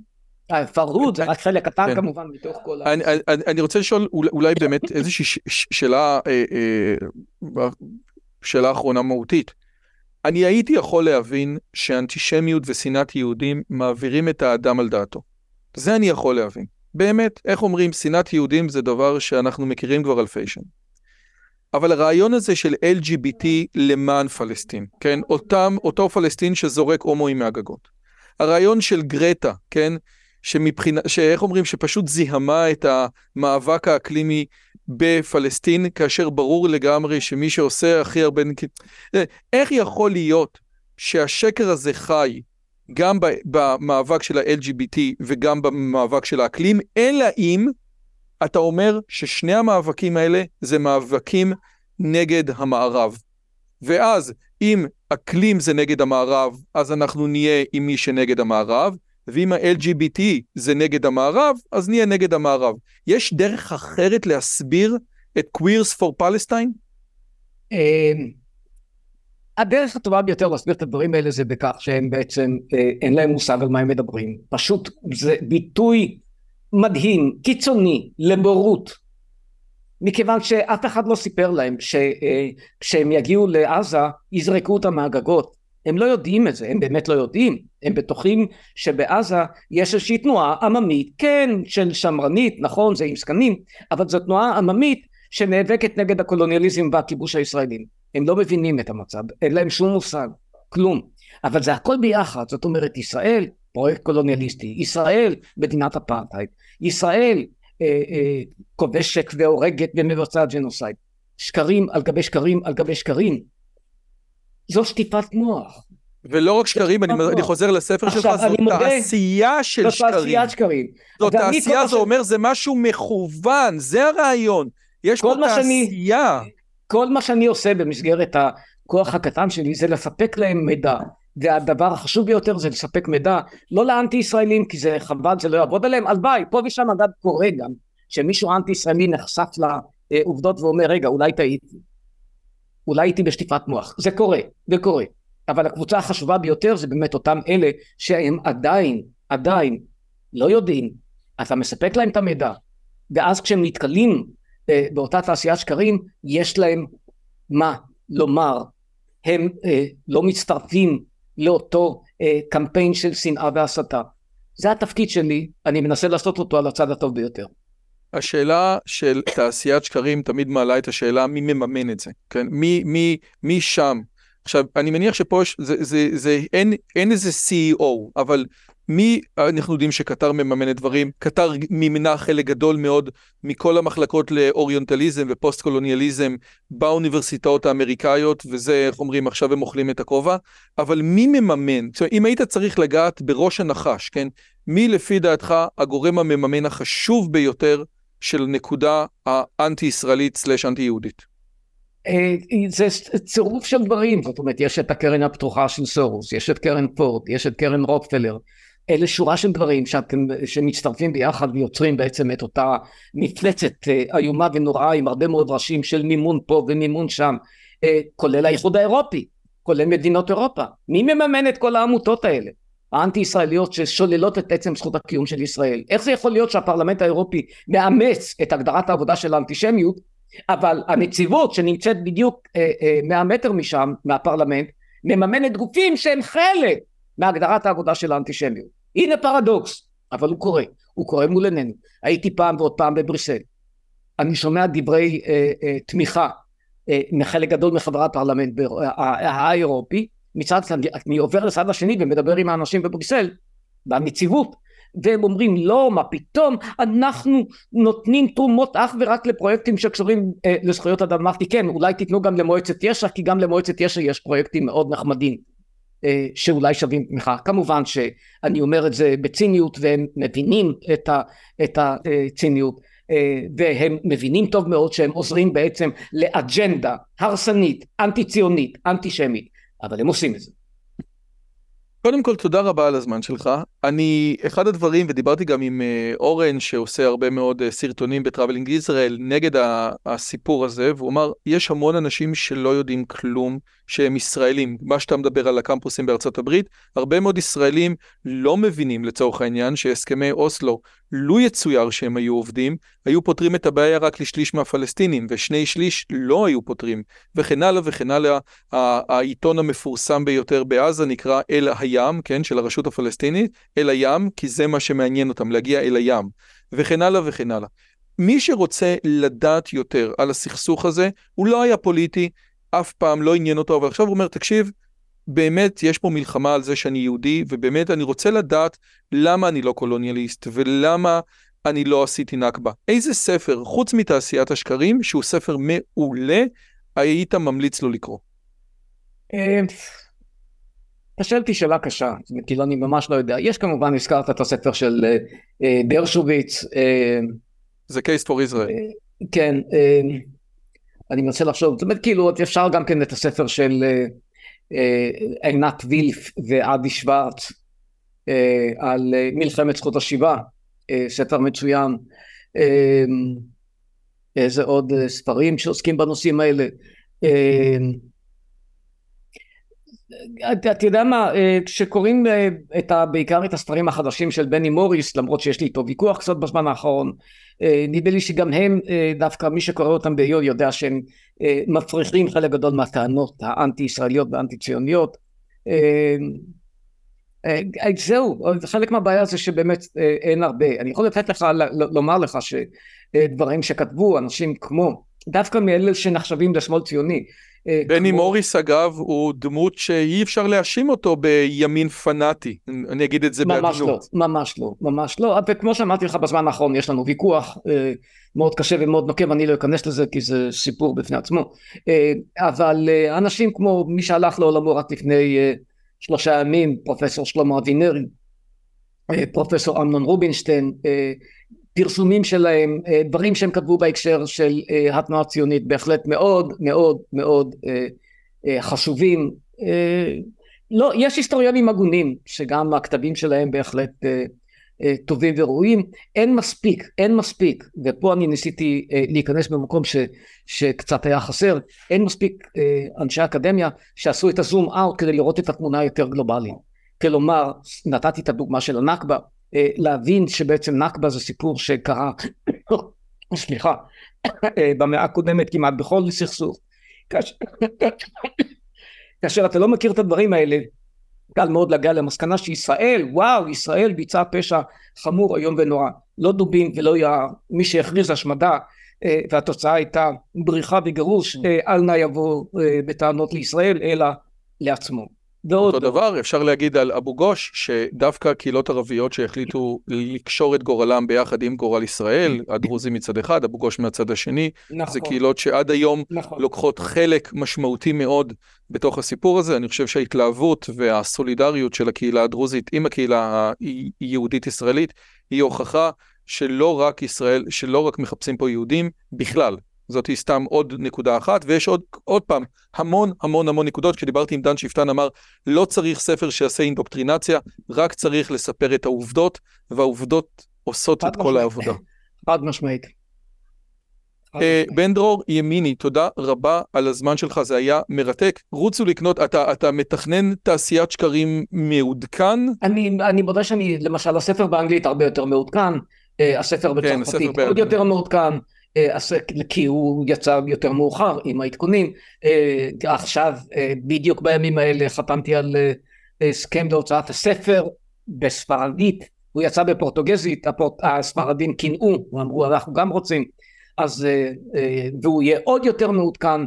הפרהוד זה רק חלק קטן כן. כמובן מתוך כל ה... אני רוצה לשאול אולי באמת [laughs] איזושהי שאלה, אה, אה, שאלה אחרונה מהותית. אני הייתי יכול להבין שאנטישמיות ושנאת יהודים מעבירים את האדם על דעתו. זה אני יכול להבין. באמת, איך אומרים, שנאת יהודים זה דבר שאנחנו מכירים כבר אלפי שנים. אבל הרעיון הזה של LGBT למען פלסטין, כן? אותם, אותו פלסטין שזורק הומואים מהגגות. הרעיון של גרטה, כן? שמבחינה, שאיך אומרים, שפשוט זיהמה את המאבק האקלימי בפלסטין, כאשר ברור לגמרי שמי שעושה הכי הרבה... איך יכול להיות שהשקר הזה חי גם במאבק של ה-LGBT וגם במאבק של האקלים, אלא אם אתה אומר ששני המאבקים האלה זה מאבקים נגד המערב. ואז אם אקלים זה נגד המערב, אז אנחנו נהיה עם מי שנגד המערב, ואם ה-LGBT זה נגד המערב, אז נהיה נגד המערב. יש דרך אחרת להסביר את Queers for Palestine? הדרך הטובה ביותר להסביר את הדברים האלה זה בכך שהם בעצם, אה, אין להם מושג על מה הם מדברים. פשוט זה ביטוי מדהים, קיצוני, לבורות. מכיוון שאף אחד לא סיפר להם שכשהם אה, יגיעו לעזה יזרקו אותם מהגגות. הם לא יודעים את זה, הם באמת לא יודעים. הם בטוחים שבעזה יש איזושהי תנועה עממית, כן, של שמרנית, נכון, זה עם זקנים, אבל זו תנועה עממית שנאבקת נגד הקולוניאליזם והכיבוש הישראלים. הם לא מבינים את המצב, אין להם שום מושג, כלום. אבל זה הכל ביחד, זאת אומרת ישראל פרויקט קולוניאליסטי, ישראל מדינת אפרטהייד, ישראל אה, אה, כובשת והורגת ומבצעת ג'נוסייד, שקרים על גבי שקרים על גבי שקרים, זו שטיפת מוח. ולא רק שקרים, אני, אני חוזר לספר שלך, זו תעשייה של שקרים. זו תעשיית שקרים. זו תעשייה, זה אומר, זה משהו מכוון, זה הרעיון. יש פה תעשייה. שאני, כל מה שאני עושה במסגרת הכוח הקטן שלי זה לספק להם מידע. והדבר החשוב ביותר זה לספק מידע. לא לאנטי ישראלים כי זה חבל זה לא יעבוד עליהם. הלוואי פה ושם אגב קורה גם שמישהו אנטי ישראלי נחשף לעובדות ואומר רגע אולי טעיתי. אולי הייתי בשטיפת מוח. זה קורה זה קורה. אבל הקבוצה החשובה ביותר זה באמת אותם אלה שהם עדיין עדיין לא יודעים. אתה מספק להם את המידע ואז כשהם נתקלים באותה תעשיית שקרים יש להם מה לומר הם אה, לא מצטרפים לאותו אה, קמפיין של שנאה והסתה זה התפקיד שלי אני מנסה לעשות אותו על הצד הטוב ביותר השאלה של תעשיית שקרים תמיד מעלה את השאלה מי מממן את זה, כן? מי, מי, מי שם? עכשיו, אני מניח שפה יש, זה, זה, זה, אין, אין איזה CEO, אבל מי, אנחנו יודעים שקטר מממנת דברים, קטר מימנה חלק גדול מאוד מכל המחלקות לאוריונטליזם ופוסט קולוניאליזם באוניברסיטאות האמריקאיות, וזה, איך אומרים, עכשיו הם אוכלים את הכובע, אבל מי מממן? זאת אומרת, אם היית צריך לגעת בראש הנחש, כן? מי לפי דעתך הגורם המממן החשוב ביותר של נקודה האנטי-ישראלית סלאש אנטי-יהודית? אה, זה צירוף של דברים, זאת אומרת יש את הקרן הפתוחה של סורוס, יש את קרן פורט, יש את קרן רוקפלר, אלה שורה של דברים שאתם, שמצטרפים ביחד ויוצרים בעצם את אותה מפלצת אה, איומה ונוראה עם הרבה מאוד ראשים של מימון פה ומימון שם, אה, כולל האיחוד האירופי, כולל מדינות אירופה, מי מממן את כל העמותות האלה? האנטי ישראליות ששוללות את עצם זכות הקיום של ישראל. איך זה יכול להיות שהפרלמנט האירופי מאמץ את הגדרת העבודה של האנטישמיות אבל הנציבות שנמצאת בדיוק אה, אה, 100 מטר משם מהפרלמנט מממנת גופים שהם חלק מהגדרת העבודה של האנטישמיות. הנה פרדוקס אבל הוא קורה, הוא קורה מול עינינו. הייתי פעם ועוד פעם בבריסל. אני שומע דברי אה, אה, תמיכה אה, מחלק גדול מחברי הפרלמנט האירופי מצד אני עובר לצד השני ומדבר עם האנשים בבריסל בנציבות והם אומרים לא מה פתאום אנחנו נותנים תרומות אך ורק לפרויקטים שקשורים אה, לזכויות אדם אמרתי כן אולי תיתנו גם למועצת יש"ע כי גם למועצת יש"ע יש פרויקטים מאוד נחמדים אה, שאולי שווים תמיכה כמובן שאני אומר את זה בציניות והם מבינים את, ה, את הציניות אה, והם מבינים טוב מאוד שהם עוזרים בעצם לאג'נדה הרסנית אנטי ציונית אנטי שמית אבל הם עושים את זה. קודם כל תודה רבה על הזמן שלך. אני, אחד הדברים, ודיברתי גם עם אה, אורן שעושה הרבה מאוד אה, סרטונים ב Traveling Israel נגד הסיפור הזה, והוא אמר, יש המון אנשים שלא יודעים כלום שהם ישראלים. מה שאתה מדבר על הקמפוסים בארצות הברית, הרבה מאוד ישראלים לא מבינים לצורך העניין שהסכמי אוסלו, לו יצויר שהם היו עובדים, היו פותרים את הבעיה רק לשליש מהפלסטינים, ושני שליש לא היו פותרים, וכן הלאה וכן הלאה. העיתון המפורסם ביותר בעזה נקרא אל הים, כן, של הרשות הפלסטינית, אל הים, כי זה מה שמעניין אותם, להגיע אל הים, וכן הלאה וכן הלאה. מי שרוצה לדעת יותר על הסכסוך הזה, הוא לא היה פוליטי, אף פעם לא עניין אותו, אבל עכשיו הוא אומר, תקשיב, באמת יש פה מלחמה על זה שאני יהודי, ובאמת אני רוצה לדעת למה אני לא קולוניאליסט, ולמה אני לא עשיתי נכבה. איזה ספר, חוץ מתעשיית השקרים, שהוא ספר מעולה, היית ממליץ לו לקרוא? אה, אתה שואל אותי שאלה קשה, כאילו אני ממש לא יודע. יש כמובן, הזכרת את הספר של אה, אה, דרשוביץ. זה case for Israel. כן, אני מנסה לחשוב, זאת אומרת כאילו אפשר גם כן את הספר של עינת וילף ועדי שוורץ על מלחמת זכות השיבה, ספר מצוין. איזה עוד ספרים שעוסקים בנושאים האלה. אתה יודע מה, אה, כשקוראים אה, את ה, בעיקר את הספרים החדשים של בני מוריס, למרות שיש לי איתו ויכוח קצת בזמן האחרון, אה, נדמה לי שגם הם, דווקא מי שקורא אותם ביום יודע שהם מפריחים חלק גדול מהטענות האנטי ישראליות והאנטי ציוניות. זהו, חלק מהבעיה זה שבאמת אין הרבה. אני יכול לתת לך, לומר לך שדברים שכתבו אנשים כמו, דווקא מאלה שנחשבים לשמאל ציוני, בני כמו... מוריס אגב הוא דמות שאי אפשר להאשים אותו בימין פנאטי, אני אגיד את זה ממש בעדינות. לא, ממש לא, ממש לא, וכמו שאמרתי לך בזמן האחרון יש לנו ויכוח אה, מאוד קשה ומאוד נוקב, אני לא אכנס לזה כי זה סיפור בפני עצמו, אה, אבל אה, אנשים כמו מי שהלך לעולמו רק לפני אה, שלושה ימים, פרופסור שלמה אבינרי, אה, פרופסור אמנון רובינשטיין, אה, פרסומים שלהם, אה, דברים שהם כתבו בהקשר של אה, התנועה הציונית בהחלט מאוד מאוד מאוד אה, חשובים. לא, יש היסטוריונים הגונים שגם הכתבים שלהם בהחלט טובים וראויים, אין מספיק, אין מספיק, ופה אני ניסיתי להיכנס במקום ש, שקצת היה חסר, אין מספיק אנשי אקדמיה שעשו את הזום אאוט כדי לראות את התמונה היותר גלובלית. כלומר, נתתי את הדוגמה של הנכבה, להבין שבעצם נכבה זה סיפור שקרה, [coughs] סליחה, [coughs] אה, במאה הקודמת כמעט בכל סכסוך. כאשר, [coughs] כאשר אתה לא מכיר את הדברים האלה, קל מאוד להגיע למסקנה שישראל, וואו, ישראל ביצעה פשע חמור איום ונורא. לא דובים ולא יער, מי שהכריז השמדה אה, והתוצאה הייתה בריחה וגירוש, אל נא יבוא בטענות לישראל אלא לעצמו. אותו דבר אפשר להגיד על אבו גוש, שדווקא קהילות ערביות שהחליטו לקשור את גורלם ביחד עם גורל ישראל, הדרוזים מצד אחד, אבו גוש מהצד השני, נכון. זה קהילות שעד היום נכון. לוקחות חלק משמעותי מאוד בתוך הסיפור הזה. אני חושב שההתלהבות והסולידריות של הקהילה הדרוזית עם הקהילה היהודית-ישראלית היא הוכחה שלא רק ישראל, שלא רק מחפשים פה יהודים, בכלל, זאת היא סתם עוד נקודה אחת, ויש עוד, עוד פעם, המון המון המון נקודות. כשדיברתי עם דן שפטן אמר, לא צריך ספר שיעשה אינדוקטרינציה, רק צריך לספר את העובדות, והעובדות עושות את כל העבודה. חד משמעית. אה, בן דרור ימיני, תודה רבה על הזמן שלך, זה היה מרתק. רוצו לקנות, אתה, אתה מתכנן תעשיית שקרים מעודכן? אני, אני מודה שאני, למשל, הספר באנגלית הרבה יותר מעודכן, אה, הספר כן, בצרפתית כן, עוד יותר מעודכן. אה, כי הוא יצא יותר מאוחר עם העדכונים. אה, עכשיו, אה, בדיוק בימים האלה חתמתי על הסכם להוצאת הספר בספרדית, הוא יצא בפורטוגזית, הספרדים קינאו, אמרו אנחנו גם רוצים, אז, והוא יהיה עוד יותר מעודכן.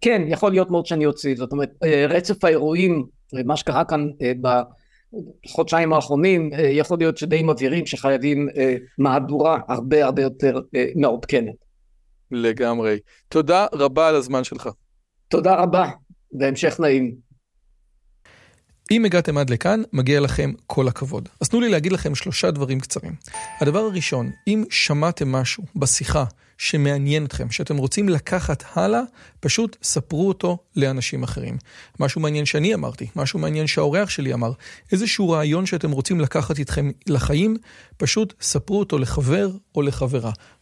כן, יכול להיות מאוד שאני אוציא, זאת אומרת, רצף האירועים, מה שקרה כאן בחודשיים האחרונים אה, יכול להיות שדי מבהירים שחייבים אה, מהדורה הרבה הרבה יותר אה, מעודכנת. לגמרי. תודה רבה על הזמן שלך. תודה רבה, והמשך נעים. אם הגעתם עד לכאן, מגיע לכם כל הכבוד. אז תנו לי להגיד לכם שלושה דברים קצרים. הדבר הראשון, אם שמעתם משהו בשיחה שמעניין אתכם, שאתם רוצים לקחת הלאה, פשוט ספרו אותו לאנשים אחרים. משהו מעניין שאני אמרתי, משהו מעניין שהאורח שלי אמר, איזשהו רעיון שאתם רוצים לקחת איתכם לחיים, פשוט ספרו אותו לחבר או לחברה.